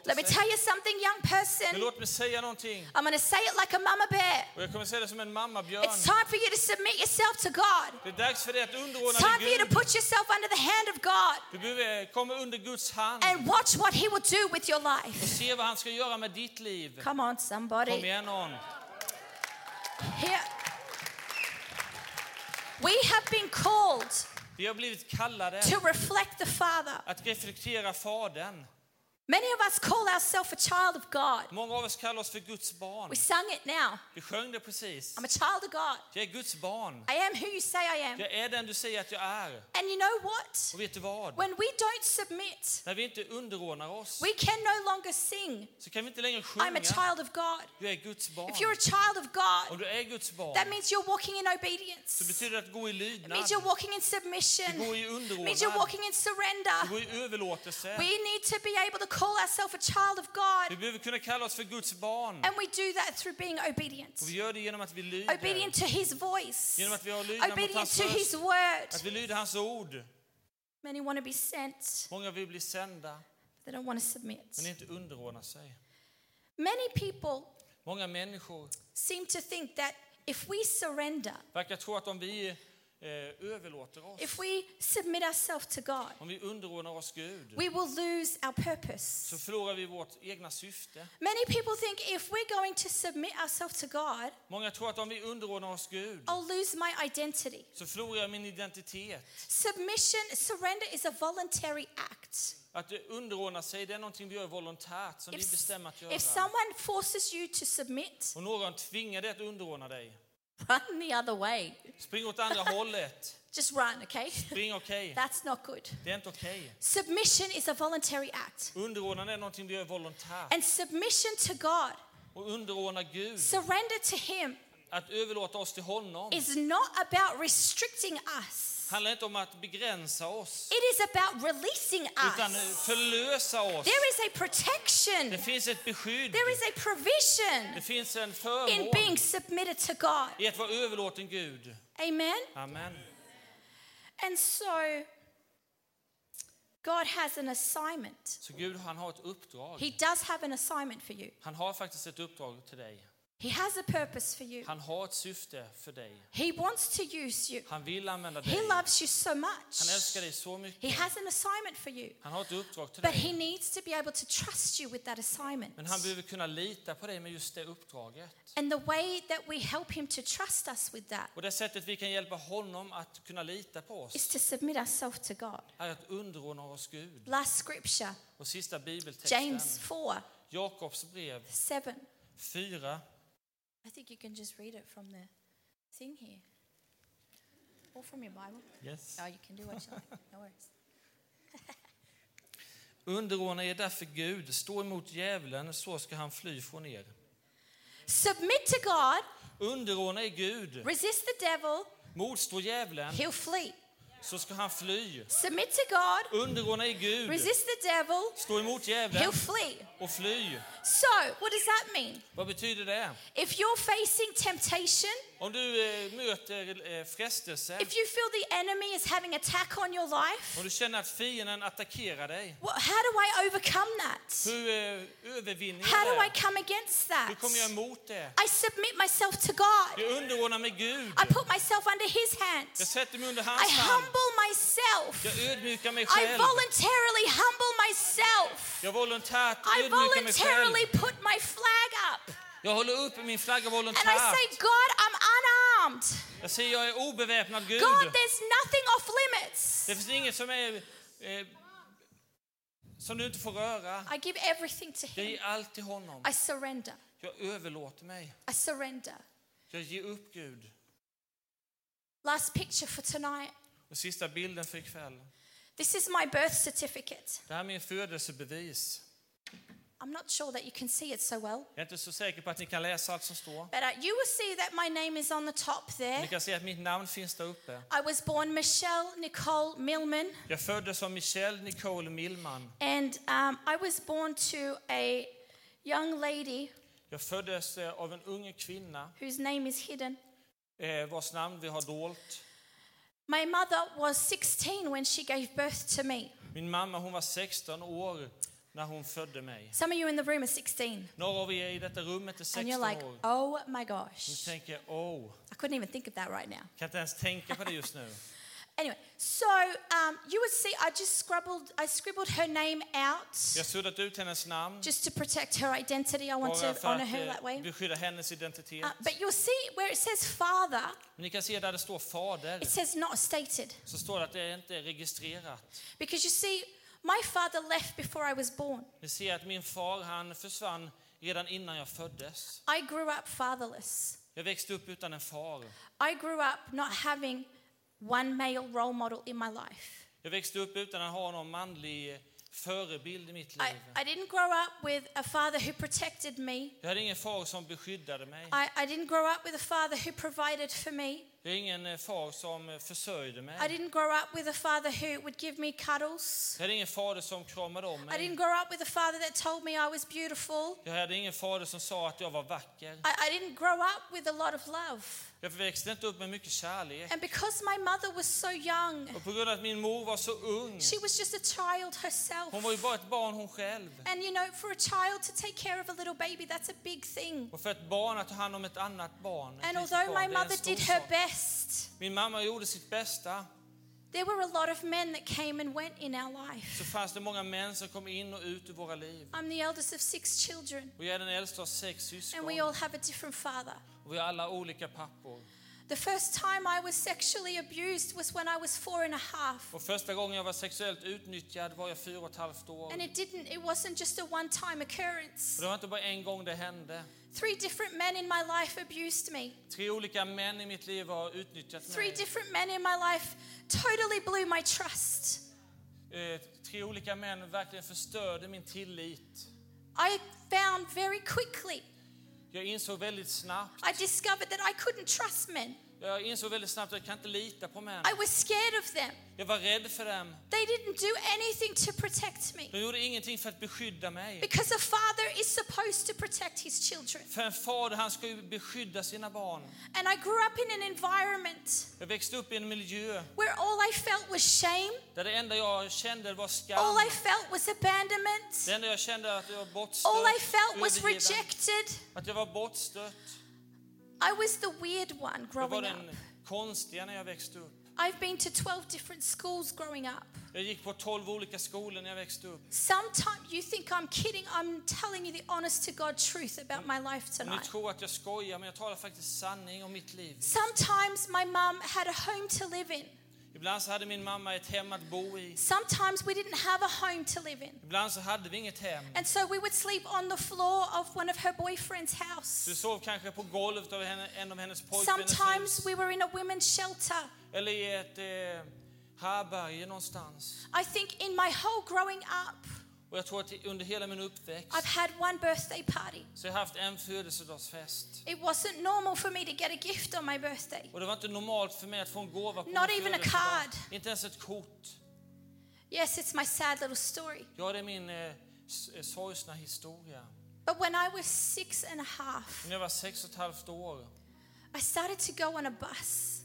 Let me sig. tell you something, young Men person. låt mig säga någonting. I'm going to say it like a mama bear. Och jag kommer säga det som en mammabjörn. It's time for you to submit yourself to God. Det är dags för dig att It's underordna time for you dig to put yourself under the hand of God Du behöver komma under Guds hand and watch what he will do with your och life. se vad han ska göra med ditt liv. Come on, Kom somebody. igen någon. Here. We have been called Vi har blivit kallade to reflect the Father. att reflektera Fadern. Many of us call ourselves a child of God. Många av oss kallar oss för Guds barn. We sung it now. Vi sjöng det precis. I'm a child of God. Jag är Guds barn. I am who you say I am. Jag är den du säger att jag är. And you know what? Och vet du vad? When we don't submit, När vi inte underordnar oss we can no longer sing, så kan vi inte längre I'm a sjunga. child of God. Du är Guds barn. If you're a child of God, Om du är Guds barn that means you're walking in obedience. så betyder det att gå i It lydnad. means you're walking in submission. Du går i It means you're underordnad. walking in Du surrender. går i överlåtelse. We need to be able to call ourselves a child of God. Vi behöver kunna kalla oss för Guds barn. And we do that through being obedient. Och vi gör det genom att vi lyder. Obedient to his voice. Genom att vi har lydnad mot Obedient hans to his röst. word. Att vi lyder hans ord. Many want to be sent, Många vill bli sända, they don't want to submit. men inte underordna sig. Many people Många människor seem to think that if we surrender, verkar tro att om vi överlåter oss, if we submit ourselves to God, om vi underordnar oss Gud, we will lose our purpose. så förlorar vi vårt egna syfte. Many people think if we're going to submit ourselves to God, Många tror att om vi underordnar oss Gud, I'll lose my identity. så förlorar jag min identitet. Submission, surrender is a voluntary act. Att underordna sig, det är någonting vi gör volontärt, som vi If, bestämmer att if göra. someone forces you to submit, Och någon tvingar dig att underordna dig, Run the other way. Spring åt andra hållet. Just run, okay? Spring okej. That's not good. Det är inte okej. Submission is a voluntary act. Är någonting du gör volontärt. And submission to God, Och underordna Gud, surrender to Him, att överlåta oss till honom, is not about restricting us. Handlar inte om att begränsa oss, It is about releasing utan us. förlösa oss. There is a protection. Det finns ett beskydd. There is a Det provision finns en in förmån being submitted to God. i att vara överlåten Gud. Amen. Amen. And so God has an assignment. Så Gud han har ett uppdrag. He does have an assignment for you. Han har faktiskt ett uppdrag till dig. He has a purpose for you. Han har ett syfte för dig. He wants to use you. Han vill använda He dig. loves you so Han much. älskar dig så He mycket. has an assignment for you. Han har ett uppdrag till But he dig. needs to be able to trust you with that assignment. Men han behöver kunna lita på dig med just det uppdraget. And the way that we help him to trust us with that Och det sättet vi kan hjälpa honom att kunna lita på oss is to submit ourselves to God. är att underordna oss Gud. Last scripture, Och sista bibeltexten, James 4 Jakobs brev 7. 4. I think you can just read it from the thing here. Or from your Bible. Yes. Oh, you can do what you like. No worries. Underordna er därför Gud, stå emot djävulen, så ska han fly från er. Submit to God, Underordna er Gud, resist the devil, motstå djävulen, he'll flee. Så ska han fly. Submit to God, Underordna er Gud, resist the devil, stå emot he'll flee. och fly. So, what does that mean? Vad betyder det? If you're facing temptation, Om du eh, möter eh, frestelse, if you feel the enemy is having attack on your life, om du känner att fienden attackerar dig, well, how do I overcome that? hur eh, övervinner How do I jag det? come against Hur kommer jag emot det? I submit myself to God. Jag underordnar mig Gud. I put myself under His Jag hands. sätter mig under I hans hand. humble myself. Jag ödmjukar mig I själv. voluntarily humble myself. Jag volontärt I ödmjukar mig själv. voluntarily put my flag up. Jag håller upp min flagga And I volontärt. say, God, I'm unarmed. Jag säger jag är obeväpnad Gud. God, there's nothing off limits. Det finns inget som är eh, som du inte får röra. I give everything to Jag Him. ger allt till honom. I surrender. Jag överlåter mig. I surrender. Jag ger upp Gud. Last picture for tonight. Och sista bilden för ikväll. This is my birth certificate. Det här är min födelsebevis. I'm not sure that you can see it so well, Jag är inte så säker på att ni kan läsa allt som står. but uh, you will see that my name is on the top there. Ni kan se att mitt namn finns där uppe. I was born Michelle Nicole Millman, Jag föddes som Michelle Nicole Millman. and um, I was born to a young lady Jag föddes eh, av en ung kvinna whose name is hidden. eh, vars namn vi har dolt. My mother was 16 when she gave birth to me. Min mamma hon var 16 år när hon födde mig. Some of you in the room are 16, Några av er i detta rummet är and 16 you're like, år. oh my Ni gosh. tänker, oh, I couldn't even think of that right now. kan inte ens tänka på det just nu. Anyway, so um, you would see I just scribbled, I scribbled her name out Jag suddat ut hennes namn just to protect her identity. I want to honor her eh, that way. beskydda hennes identitet. Uh, but you'll see where it says father, ni kan se där det står fader, it says not stated. så står det att det inte är registrerat. Because you see, my father left before I was born. Ni ser att min far han försvann redan innan jag föddes. I grew up fatherless. Jag växte upp utan en far. I grew up not having one male role model in my life. Jag växte upp utan att ha någon manlig förebild i mitt I, liv. I didn't grow up with a father who protected me. Jag hade ingen far som beskyddade mig. I, I didn't grow up with a father who provided for me. Jag har ingen eh, far som eh, försörjde I mig. didn't grow up with a father who would give me cuddles. Jag hade ingen fader som kramade om I mig. didn't grow up with a father that told me I was beautiful. Jag hade ingen fader som sa att jag var vacker. I, I didn't grow up with a lot of love. Jag växte inte upp med mycket kärlek. And because my mother was so young, Och på grund av att min mor var så ung, she was just a child herself. hon var ju bara ett barn hon själv. And you know, for a child to take care of a little baby, that's a big thing. Och för ett barn att ta hand om ett annat barn, ett And litet although barn, my det är en mother stor did her sak. best, Min mamma gjorde sitt bästa. there were a lot of men that came and went in our life. Så fanns det många män som kom in och ut ur våra liv. I'm the eldest of six children, Och jag är den äldsta av sex and syskon. we all have a different father. Och vi har alla olika pappor. The first time I was sexually abused was when I was four and a half. Och första gången jag var sexuellt utnyttjad var jag fyra och ett halvt år. And it didn't, it wasn't just a one time occurrence. det var inte bara en gång det hände. Three different men in my life abused me. Tre olika män i mitt liv har utnyttjat Three mig. different men in my life totally blew my trust. Eh, Tre olika män verkligen förstörde min tillit. I found very quickly, Jag insåg väldigt snabbt, I discovered that I couldn't trust men. Jag insåg väldigt snabbt att jag kan inte lita på män. I was scared of them. Jag var rädd för dem. They didn't do anything to protect me. De gjorde ingenting för att beskydda mig. Because a father is supposed to protect his children. För en fader, han ska ju beskydda sina barn. And I grew up in an environment Jag växte upp i en miljö where all I felt was shame, där det enda jag kände var all skam. I felt was abandonment, Det enda jag kände att jag var bortstött, all I felt was rejected. att jag var bortstött. I was the weird one Jag var growing up. den konstiga när jag växte upp. I've been to 12 different schools growing up. Jag gick på 12 olika skolor när jag växte upp. Sometimes you think I'm kidding. I'm telling you the honest to God truth about my life Ni tonight. tror att jag skojar, men jag talar faktiskt sanning om mitt liv. Sometimes my mum had a home to live in. Ibland så hade min mamma ett hem att bo i. Sometimes we didn't have a home to live in. Ibland så hade vi inget hem. And so we would sleep on the floor of one of her boyfriend's Du house. sov kanske på golvet av en av hennes pojkvänners Sometimes we were in a women's shelter. Eller i ett eh, härbärge någonstans. I think in my whole growing up, Och jag tror att under hela min uppväxt I've had one birthday party. så har jag haft en födelsedagsfest. It wasn't normal for me to get a gift on my birthday. Och det var inte normalt för mig att få en gåva på Not even a card. Inte ens ett kort. Yes, it's my sad little story. Ja, det är min eh, eh, sorgsna historia. But when I was six and a half, När jag var sex och ett halvt år I started to go on a bus.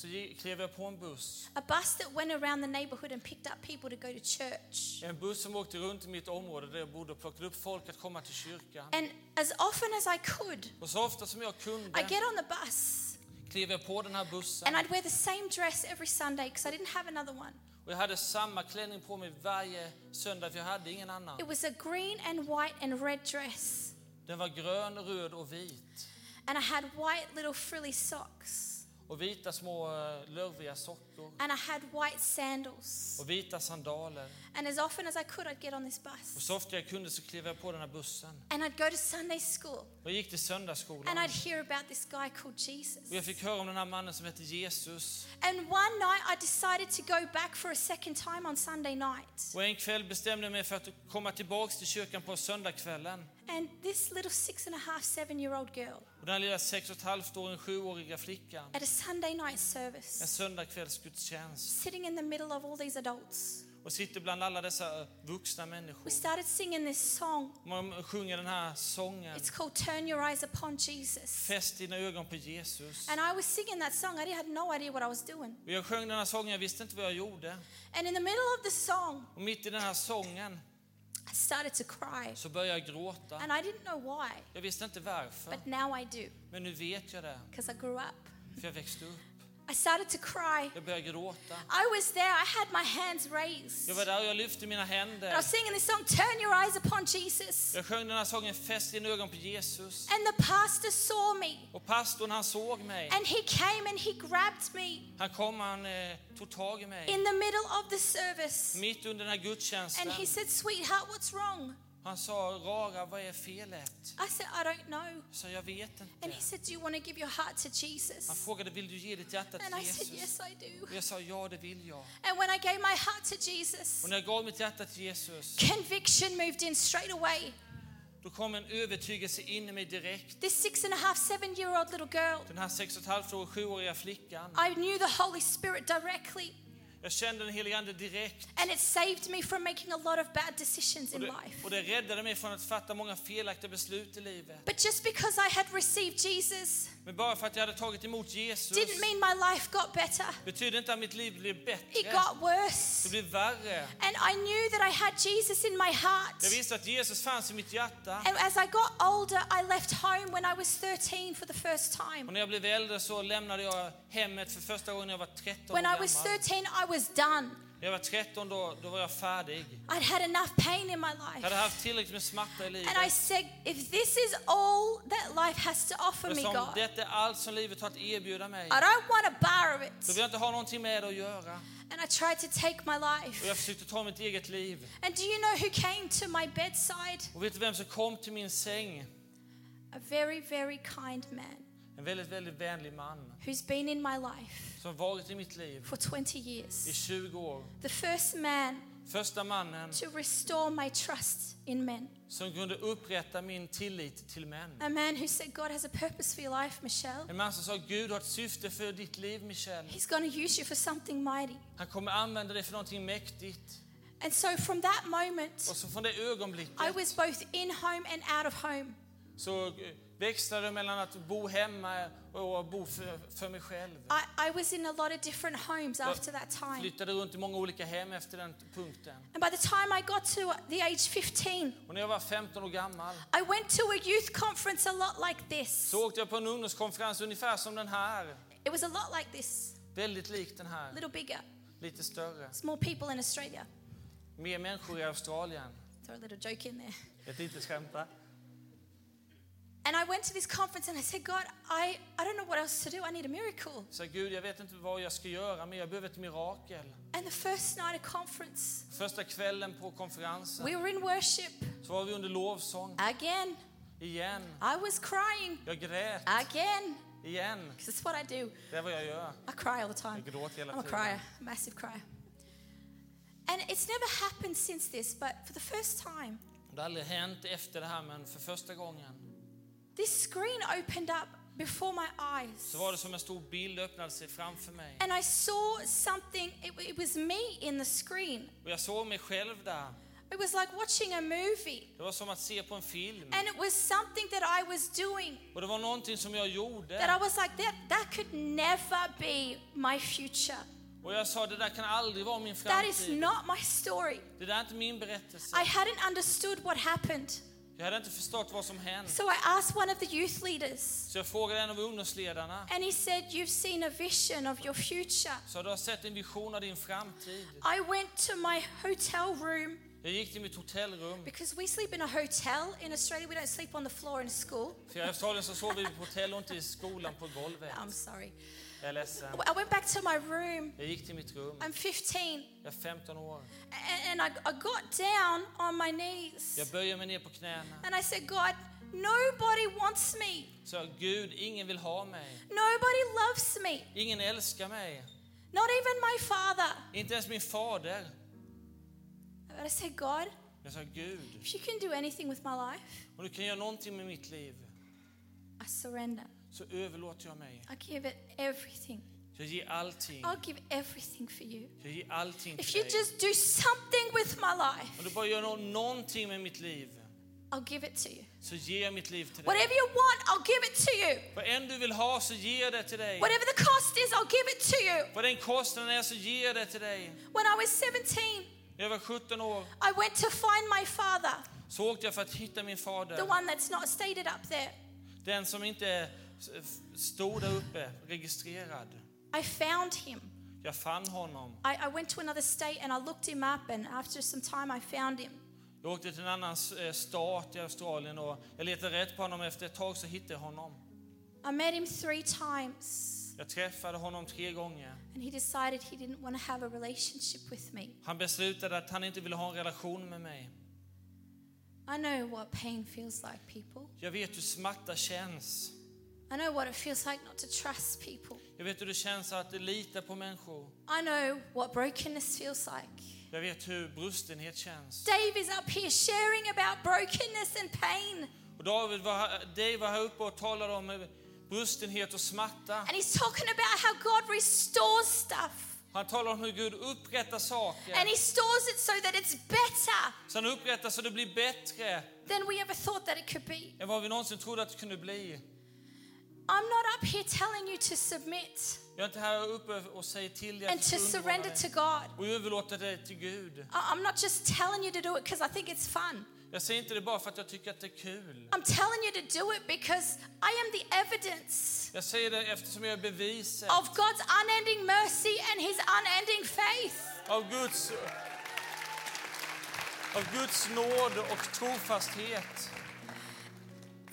Så klev jag på en buss. A bus that went around the neighborhood and picked up people to go to church. En buss som åkte runt i mitt område där jag bodde och plockade upp folk att komma till kyrkan. And as often as I could, Och så ofta som jag I kunde get on the bus klev jag på den här bussen. and I'd wear the same dress every Sunday because I didn't have another one. Och jag hade samma klänning på mig varje söndag för jag hade ingen annan. It was a green and white and red dress. Den var grön, röd och vit. And I had white little frilly socks. Och vita små eh, lurviga sockor. And I had white sandals. Och vita sandaler. And as often as I could, I'd get on this Och bus. så ofta jag kunde så klev jag på den här bussen. And I'd go to Sunday school. Och jag gick till söndagsskolan. And I'd hear about this guy called Jesus. Och jag fick höra om den här mannen som hette Jesus. And one night I decided to go back for a second time on Sunday night. Och en kväll bestämde jag mig för att komma tillbaks till kyrkan på söndagskvällen. And this little six and a half, seven year old girl Och den lilla sex och ett halvt åring, sjuåriga flickan. at a Sunday night En service, söndagskvällsgudstjänst. sitting in the middle of all these adults, Och sitter bland alla dessa vuxna människor. we started singing this song. Man sjunger den här sången. It's called Turn Your Eyes Upon Jesus. Fäst dina ögon på Jesus. And I was singing that song. I had no idea what I was doing. Och jag sjöng den här sången, jag visste inte vad jag gjorde. And in the middle of the song, Och mitt i den här sången I started to cry. så började jag gråta. And I didn't know why, Jag visste inte varför, but now I do men nu vet jag det. because I grew up. För jag växte upp. I started to cry. Jag började gråta. I was there. I had my hands raised. Jag var där och jag lyfte mina And I händer. was singing this song, Turn Your Eyes Upon Jesus. Jag sjöng den här sången, Fäst dina ögon på Jesus. And the pastor saw me. Och pastorn han såg mig. And he came and he grabbed me Han kom, han eh, tog tag i mig. in the middle of the service. Mitt under den här gudstjänsten. And he said, Sweetheart, what's wrong? Han sa, Rara, vad är felet? I said, I don't know. Sa, jag vet And inte. he said, Do you want to give your heart to Han Jesus? frågade, vill du ge ditt hjärta And I till said, Jesus? Yes, I do. Och jag sa, ja det vill jag. And when I gave my heart to Jesus, Och när jag gav mitt hjärta till Jesus, conviction moved in straight away. då kom en övertygelse in i mig direkt. This six and a half, seven year old little girl, Den här sex och ett halvt år, sjuåriga flickan. I knew the Holy Spirit directly. Jag kände den helige Ande direkt. And it saved me from making a lot of bad decisions in life. och det räddade mig från att fatta många felaktiga beslut i livet. But just because I had received Jesus Men bara för att jag hade tagit emot Jesus didn't mean my life got better. betyder inte att mitt liv blev It bättre. got worse. Det blev värre. And I knew that I had Jesus in my heart. Jag visste att Jesus fanns i mitt hjärta. And as I got older, I left home when I was 13 for the first Och time. när jag blev äldre så lämnade jag hemmet för första gången när jag var 13 år When I was gammal. 13, I was done. När jag var 13 då, då var jag färdig. I'd had enough pain in my Jag hade life. haft tillräckligt med smärta i livet. And I said, if this is all that life has to offer me, God, detta är allt som livet har att erbjuda mig. I don't want a bar of Då it. vill jag inte ha någonting med det att göra. And I tried to take my Och life. jag försökte ta mitt eget liv. And do you know who came to my bedside? Och vet du vem som kom till min säng? a very, very kind man En väldigt, väldigt vänlig man who's been in my life som varit i mitt liv for 20 i years. 20 år. The first man Första mannen to restore my trust in men. som kunde upprätta min tillit till män. A man who said, God has a purpose for your life, Michelle. En man som sa Gud har ett syfte för ditt liv Michelle. He's going to use you for something mighty. Han kommer använda dig för någonting mäktigt. And so from that moment, Och så från det ögonblicket I was both in home and out of home. så eh, växlade mellan att bo hemma och bo för, för mig själv. I, I was in a lot of different homes after that time. Flyttade runt i många olika hem efter den punkten. And by the time I got to the age 15, Och när jag var 15 år gammal I went to a youth conference a lot like this. så åkte jag på en ungdomskonferens ungefär som den här. It was a lot like this, Väldigt lik den a här, little bigger. lite större. It's more people in Australia. Mer människor i Australien. Throw a little joke in there. Ett litet skämt där. And I went to this conference and I said, God, I, I don't know what else to do. I need a miracle. Så Gud, jag vet inte vad jag ska göra, men jag behöver ett mirakel. And the first night of conference, Första kvällen på konferensen we were in worship så var vi under lovsång again. igen. I was crying Jag grät again. igen. Because that's what I do. Det är vad jag gör. I cry all the time. Jag gråter hela I'm a tiden. crier, massive crier. And it's never happened since this, but for the first time, Det har aldrig hänt efter det här, men för första gången this screen opened up before my eyes. så var det som en stor bild öppnade sig framför mig. And I saw something, it, it was me in the screen. Och jag såg mig själv där. It was like watching a movie. Det var som att se på en film. And it was something that I was doing Och det var någonting som jag that I gjorde. was like, that, that could never be my future. Och jag sa, det där kan aldrig vara min That is framtid. not my story. Det där är inte min berättelse. I hadn't understood what happened. Jag hade inte förstått vad som hänt. So I asked one of the youth leaders, Så jag frågade en av ungdomsledarna. and he said, You've seen a vision of your future. Så du har sett en vision av din framtid. I went to my hotel room Jag gick till mitt hotellrum. because we sleep in a hotel in Australia. We don't sleep on the floor in school. För i Australien så sov vi på hotell och inte i skolan på golvet. I'm sorry. Jag är ledsen. I went back to my room. Jag gick till mitt rum. I'm 15. Jag är 15 år. And, I, I got down on my knees Jag böjer mig ner på knäna. and I said, God, nobody wants me. Så Gud, ingen vill ha mig. Nobody loves me. Ingen älskar mig. Not even my father. Inte ens min fader. But I said, God, Jag sa, Gud, if you can do anything with my life, om du kan göra någonting med mitt liv I surrender. Så överlåter jag mig. I give it everything. Jag ger allting. I'll give everything for you. Jag ger allting If you dig. just do something with my life, Om du bara gör nå- någonting med mitt liv I'll give it to you. så ger jag mitt liv till dig. Whatever you want, I'll give it to you. Vad än du vill ha så ger jag det till dig. Whatever the cost is, I'll give it to you. Vad den kostnaden är så ger jag det till dig. When I was 17, När jag var 17 år I went to find my father, så åkte jag för att hitta min the fader. one that's not stated up there. Den som inte stod där uppe, registrerad. I found him. Jag fann honom. I, I went to another state and I looked him up, and after some time, I found him. Jag åkte till en annan eh, stat i Australien och jag letade rätt på honom. Efter ett tag så hittade jag honom. I met him three times, Jag träffade honom tre gånger. and he decided he didn't want to have a relationship with me. Han beslutade att han inte ville ha en relation med mig. I know what pain feels like, people. Jag vet hur smärta känns. I know what it feels like not to trust people. Jag vet hur det känns att lita på människor. I know what brokenness feels like. Jag vet hur brustenhet känns. Dave is up here sharing about brokenness and pain. Och David var, här- Dave var här uppe och talade om brustenhet och smärta. And he's talking about how God restores stuff. Han talar om hur Gud upprättar saker. And he stores it so that it's better Så han upprättar så det blir bättre than we ever thought that it could be. än vad vi någonsin trodde att det kunde bli. I'm not up here telling you to submit Jag är inte här uppe och säger till dig and att to surrender to dig God. och överlåta det till Gud. I'm not just telling you to do it because I think it's fun. Jag säger inte det bara för att jag tycker att det är kul. I'm telling you to do it because I am the evidence Jag säger det eftersom jag är beviset of God's unending mercy and his unending faith. av Guds, av Guds nåd och trofasthet.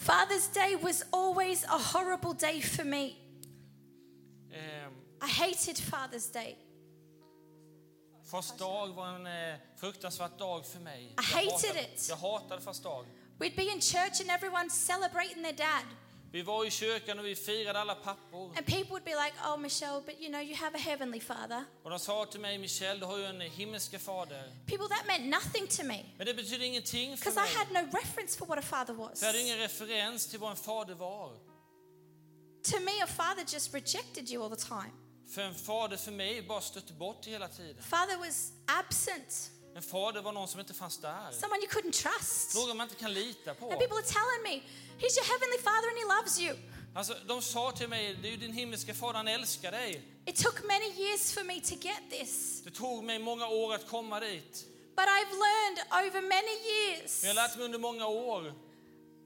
Father's Day was always a horrible day for me. Eh, I hated Father's Day. Fars dag var en eh, fruktansvärd dag för mig. I hated hatade, it. jag hatade fars dag. We'd be in church and everyone's celebrating their dad. Vi var i kyrkan och vi firade alla pappor. And people would be like, oh, Michelle, but you know, you have a heavenly father. Och de sa till mig, Michelle, du har ju en himmelske fader. People, that meant nothing to me Men det betyder ingenting för because I mig. had no reference for what a father was. För jag hade ingen referens till vad en fader var. To me, a father just rejected you all the time. För en fader för mig bara stötte bort hela tiden. Father was absent, En fader var någon som inte fanns där. someone you couldn't trust. Någon man inte kan lita And på. people are telling me, He's your heavenly father and He loves you. Alltså, de sa till mig, det är din himmelske fader, han älskar dig. It took many years for me to get this, Det tog mig många år att komma dit. but I've learned over many years Men jag har lärt mig under många år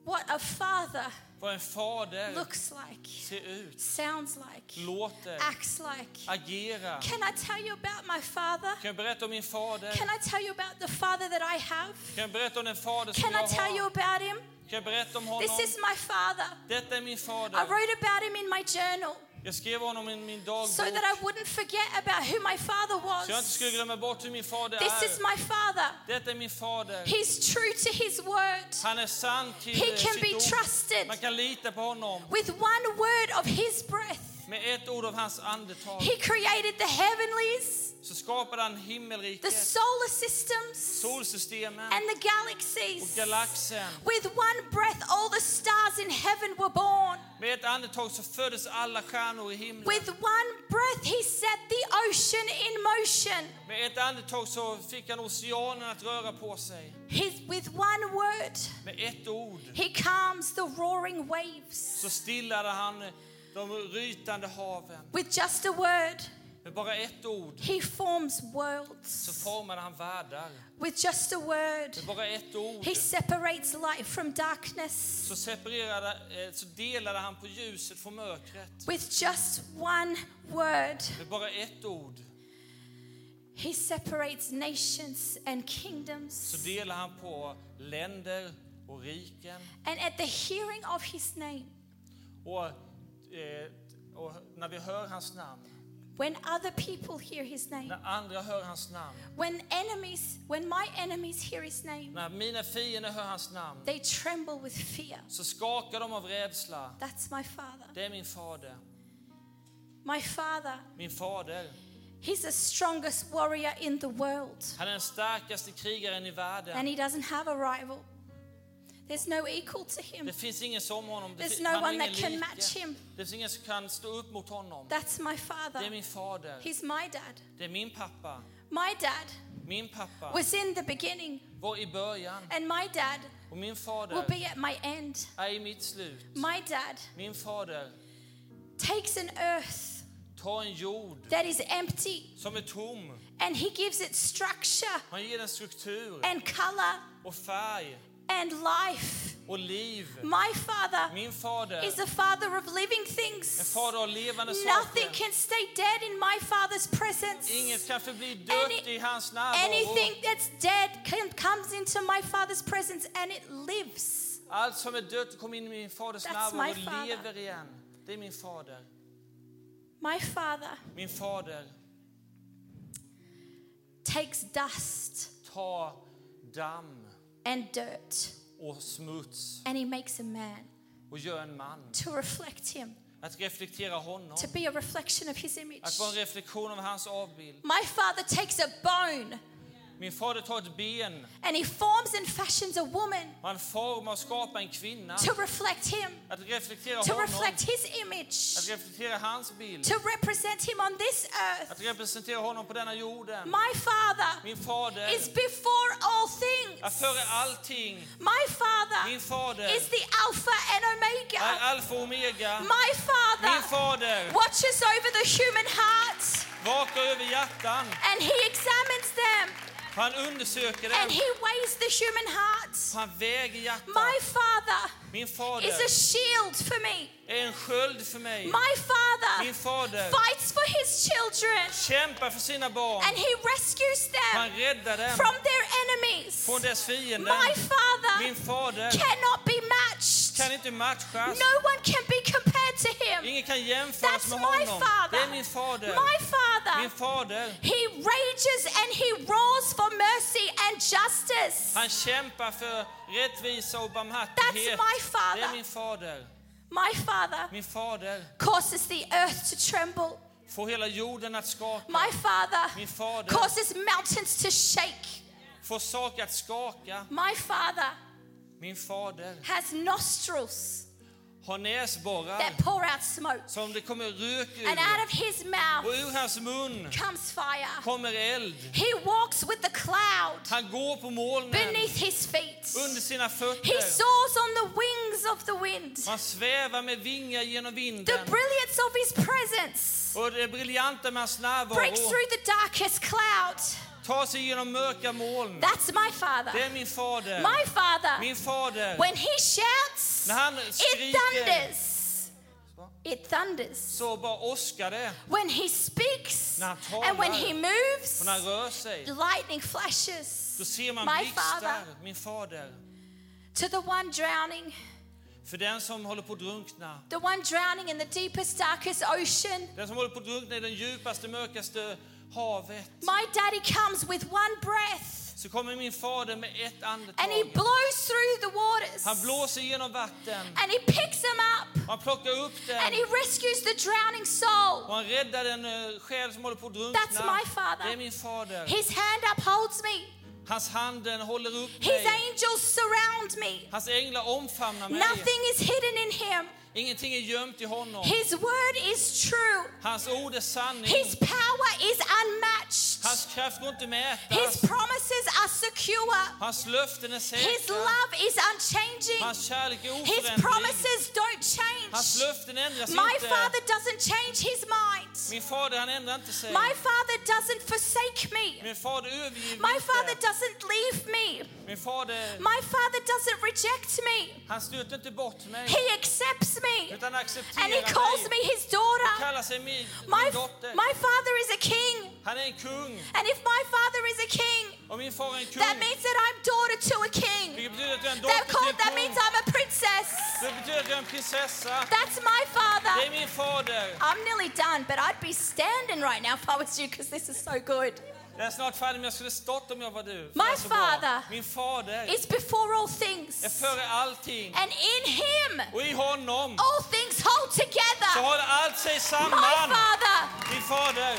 what a father vad en fader looks like, ser ut, sounds like, låter, acts like. agerar. Can I tell you about my father? Kan jag berätta om min fader? Can I tell you about the father that I have? Kan jag berätta om den fader som Can jag I tell you har? about him? Kan jag berätta om honom? This is my father. Detta är min I fader. wrote about him in my journal Jag skrev honom i min dagbok so that I wouldn't forget about who my father was. så jag inte skulle glömma bort hur min fader This is my father. Detta är min fader. He's true to his word. Han är sann till He can sitt be ord. trusted. Man kan lita på honom. With one word of his breath, Med ett ord av hans andetag he created the heavenlies, så skapade han the himmelriket, solar systems, solsystemen and the och galaxies. galaxen. With one breath, all the stars in heaven were born. Med ett andetag så föddes alla stjärnor i himlen. With one breath, he set the ocean in motion. Med ett andetag så fick han oceanen att röra på sig. His, with one word, Med ett ord he calms the roaring waves. så stillade han de rytande haven. With just a word, Med bara ett ord he forms så worlds. formade han världar. With just a word, Med bara ett ord he separates light from darkness. så separerade, eh, så delade han på ljuset från mörkret. With just one word, Med bara ett ord he separates nations and så kingdoms. delar han på länder och riken. And at the hearing of his name, Och, Eh, och när vi hör hans namn, when other people hear his name, när andra hör hans namn, when enemies, when my enemies hear his name, när mina fiender hör hans namn, they tremble with fear. så skakar de av rädsla. That's my father. Det är min fader. My father, Min fader, he's the strongest warrior in the world. han är den starkaste krigaren i världen. And he doesn't have a rival. There's no equal to him. Det finns ingen som honom. Det There's no han one ingen that can like. match him. Det finns ingen som kan stå upp mot honom. That's my father. Det är min fader. He's my dad. Det är min pappa. My dad Min pappa was in the beginning, var i början and my dad och min will be at my end. är i mitt slut. My dad Min fader takes an earth tar en jord that is empty som är tom. and he gives it structure Han ger den struktur and color och färg and life. och liv. My father Min fader is a father of living en things. fader av levande Nothing saker. can stay dead in my father's presence. Inget kan förbli dött Any- i hans närvaro. Anything that's dead can, comes into my father's presence and it lives. Allt som är dött kommer in i min faders närvaro my och father. lever igen. Det är min fader. My father Min fader takes dust tar damm and dirt och smuts and he makes a man och gör en man. to reflect him, Att reflektera honom. to be a reflection of his image. Att vara en reflektion av hans avbild. My father takes a bone Min fader tar ett ben and he forms and fashions a woman han formar och skapar en kvinna. to reflect him, Att reflektera to honom. reflect his image, Att reflektera hans bild. to represent him on this earth. Att representera honom på denna jorden. My father Min fader is before all things. är före allting. My father Min fader is the Alpha and omega. är alfa och omega. My father. Min fader watches over the human heart vakar över hjärtan. and he examines them Han undersöker and he weighs the human heart. Han väger hjärtat. My father Min is a shield for me. Är en sköld för mig. My father Min fader fights for his children kämpar för sina barn. and he rescues Han them räddar dem from their enemies. från dess fiender. My father Min fader cannot be matched. kan inte matchas. No one can be compared to him. Ingen kan jämföras That's med my honom. father. Det är min fader. My Min father. fader. He rages and he roars for mercy and justice. Han kämpar för rättvisa och barmhärtighet. That's my father. Det är min fader. My father Min fader causes the earth to tremble. får hela jorden att skaka. My father Min fader causes mountains to shake. får saker att skaka. My father Min fader has nostrils har näsborrar that pour out smoke. som det kommer rök And out of his Och mouth ur hans mun comes fire. kommer eld. He walks with the cloud Han går på molnen beneath his feet. under sina He soars on the wings of the wind. Han svävar med vingar genom The vinden. brilliance of his presence Och det briljanta med hans breaks through the darkest cloud. Tar sig genom mörka moln. That's my Det father. är min fader. My father, Min fader. when he shouts, När han it skriker thunders. It thunders. så bara åskar det. When he speaks När han talar and when he moves, när han rör sig lightning flashes. då ser man My father, blixtar. Min fader. to the one drowning, För den som håller på att drunkna. the one drowning in the deepest, darkest ocean. Den som håller på att drunkna i den djupaste, mörkaste havet. My daddy comes with one breath Så kommer min fader med ett and he andetag. blows through the waters Han blåser genom vatten. and he picks them up Han plockar upp and he rescues the drowning soul. Och han räddar den eh, själ som håller på att That's drunkna. my father. Det är min fader. His hand upholds me, Hans hand den håller upp his mig. angels surround me. Hans änglar omfamnar mig. Nothing is hidden in him. Ingenting är gömt i honom. His word is true. Hans ord är sanning. His power is unmatched. Hans kraft går inte att His promises are secure. Hans löften är His love is unchanging. Hans kärlek är His promises don't Hans change. löften ändras My inte. father doesn't change his mind. Min fader han ändrar inte sig. My father doesn't forsake me. Min fader överger My father doesn't leave me. Min fader, My father doesn't reject me. han stöter inte bort mig. He accepts me. Utan And he calls mig. me his daughter. Kallar sig min, My, dotter. my father is a king. Han är en kung. And if my father is a king, Och min far är en kung. that means that I'm daughter to a king. Vilket betyder att jag är er en That, dotter called, till that means. I'm a princess. Det betyder att jag är en prinsessa. That's my Det father. är min fader. I'm nearly done, but I'd be standing right now if I was you because this is so good. Jag är snart färdig men jag skulle stått om jag var du. My det är så father Min fader It's before all är things. före allting. And in him, Och i honom all things hold så together. håller allt sig My samman. father Din fader,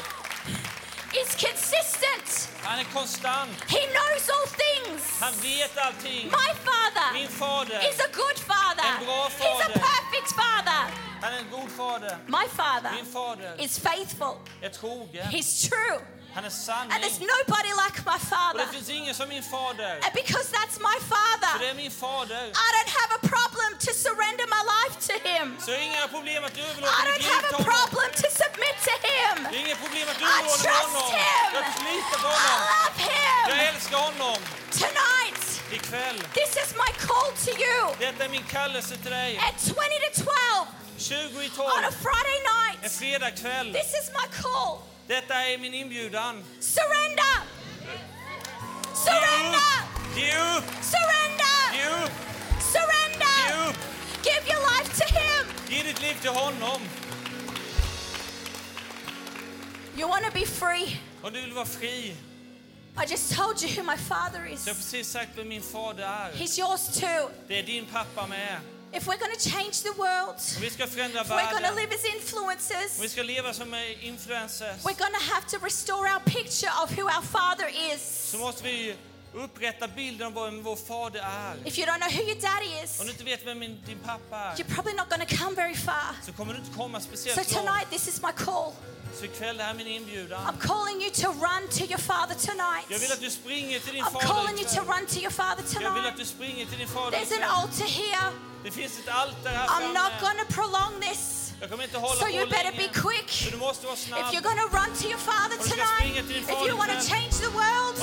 is consistent. han är konstant. He knows all things. Han vet allting. My father Min fader, is a good father. En bra He's a perfect father. han är en god fader. My father Min fader is faithful. är trogen. He's true. Han är And there's nobody like my Och father. det finns ingen som min fader. And because that's my För det father, är min fader. I don't have a problem to surrender my life to him. Så inga problem att I överlåta mitt don't have a problem to submit to him. Det är inget problem att I trust honom. him. Jag litar på I honom. love Jag him. älskar honom. Tonight, Ikväll. this is my call to you. Detta är min kallelse till dig. At 20 to 12 20 i on a 12, Friday en night, fredagkväll. this is my call. Detta är min inbjudan. Surrender. Surrender. Ge upp! Surrender. Ge upp! Ge Surrender. upp! Give your life to him. Ge ditt liv till honom. You want to be free. Om du vill vara fri. I just told you who my father Så jag har is. precis sagt vem min fader är. He's yours too. Det är din pappa med. If we're going to change the world, Om vi ska förändra if we're going to världen, live as influencers, om vi ska leva som eh, influencers, we're going to have to restore our picture of who our father is. så måste vi upprätta bilden av vem vår fader är. If you don't know who your daddy is, Om du inte vet vem din pappa är, you're probably not going to come very far. så kommer du inte komma So speciellt långt. tonight, this is my call. Så ikväll, det här är min inbjudan. I'm calling you to run to your father tonight. Jag vill att du springer till din I'm fader calling you to run to your father Jag vill att tonight. du springer till din fader There's an altar here. Det finns ett altare här I'm not going to prolong this. Jag kommer inte hålla So you better be quick. Så du måste vara If you're going to run to your father Och du ska tonight, springa till din if you want to change the world,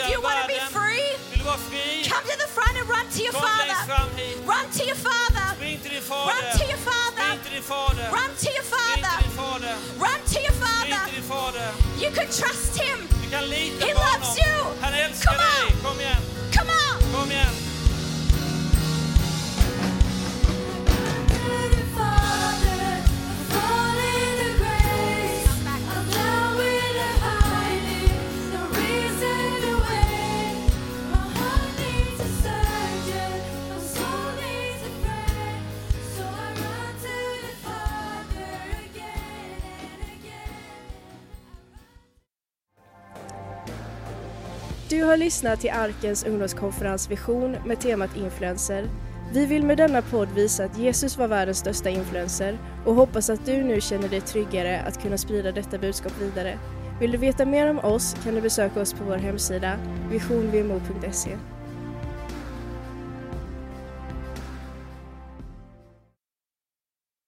if you want to be free, Vill du vara fri? come to the front and run to your father. Run to your father. Spring till din Run to your father. Spring till din fader. Run to your father. till din fader. Run fader. You can trust him. Du kan lita He på loves honom. you. Han älskar Come on. dig. Kom igen. Come on. Kom igen. Du har lyssnat till Arkens ungdomskonferens Vision med temat influencer. Vi vill med denna podd visa att Jesus var världens största influencer och hoppas att du nu känner dig tryggare att kunna sprida detta budskap vidare. Vill du veta mer om oss kan du besöka oss på vår hemsida visionvmo.se.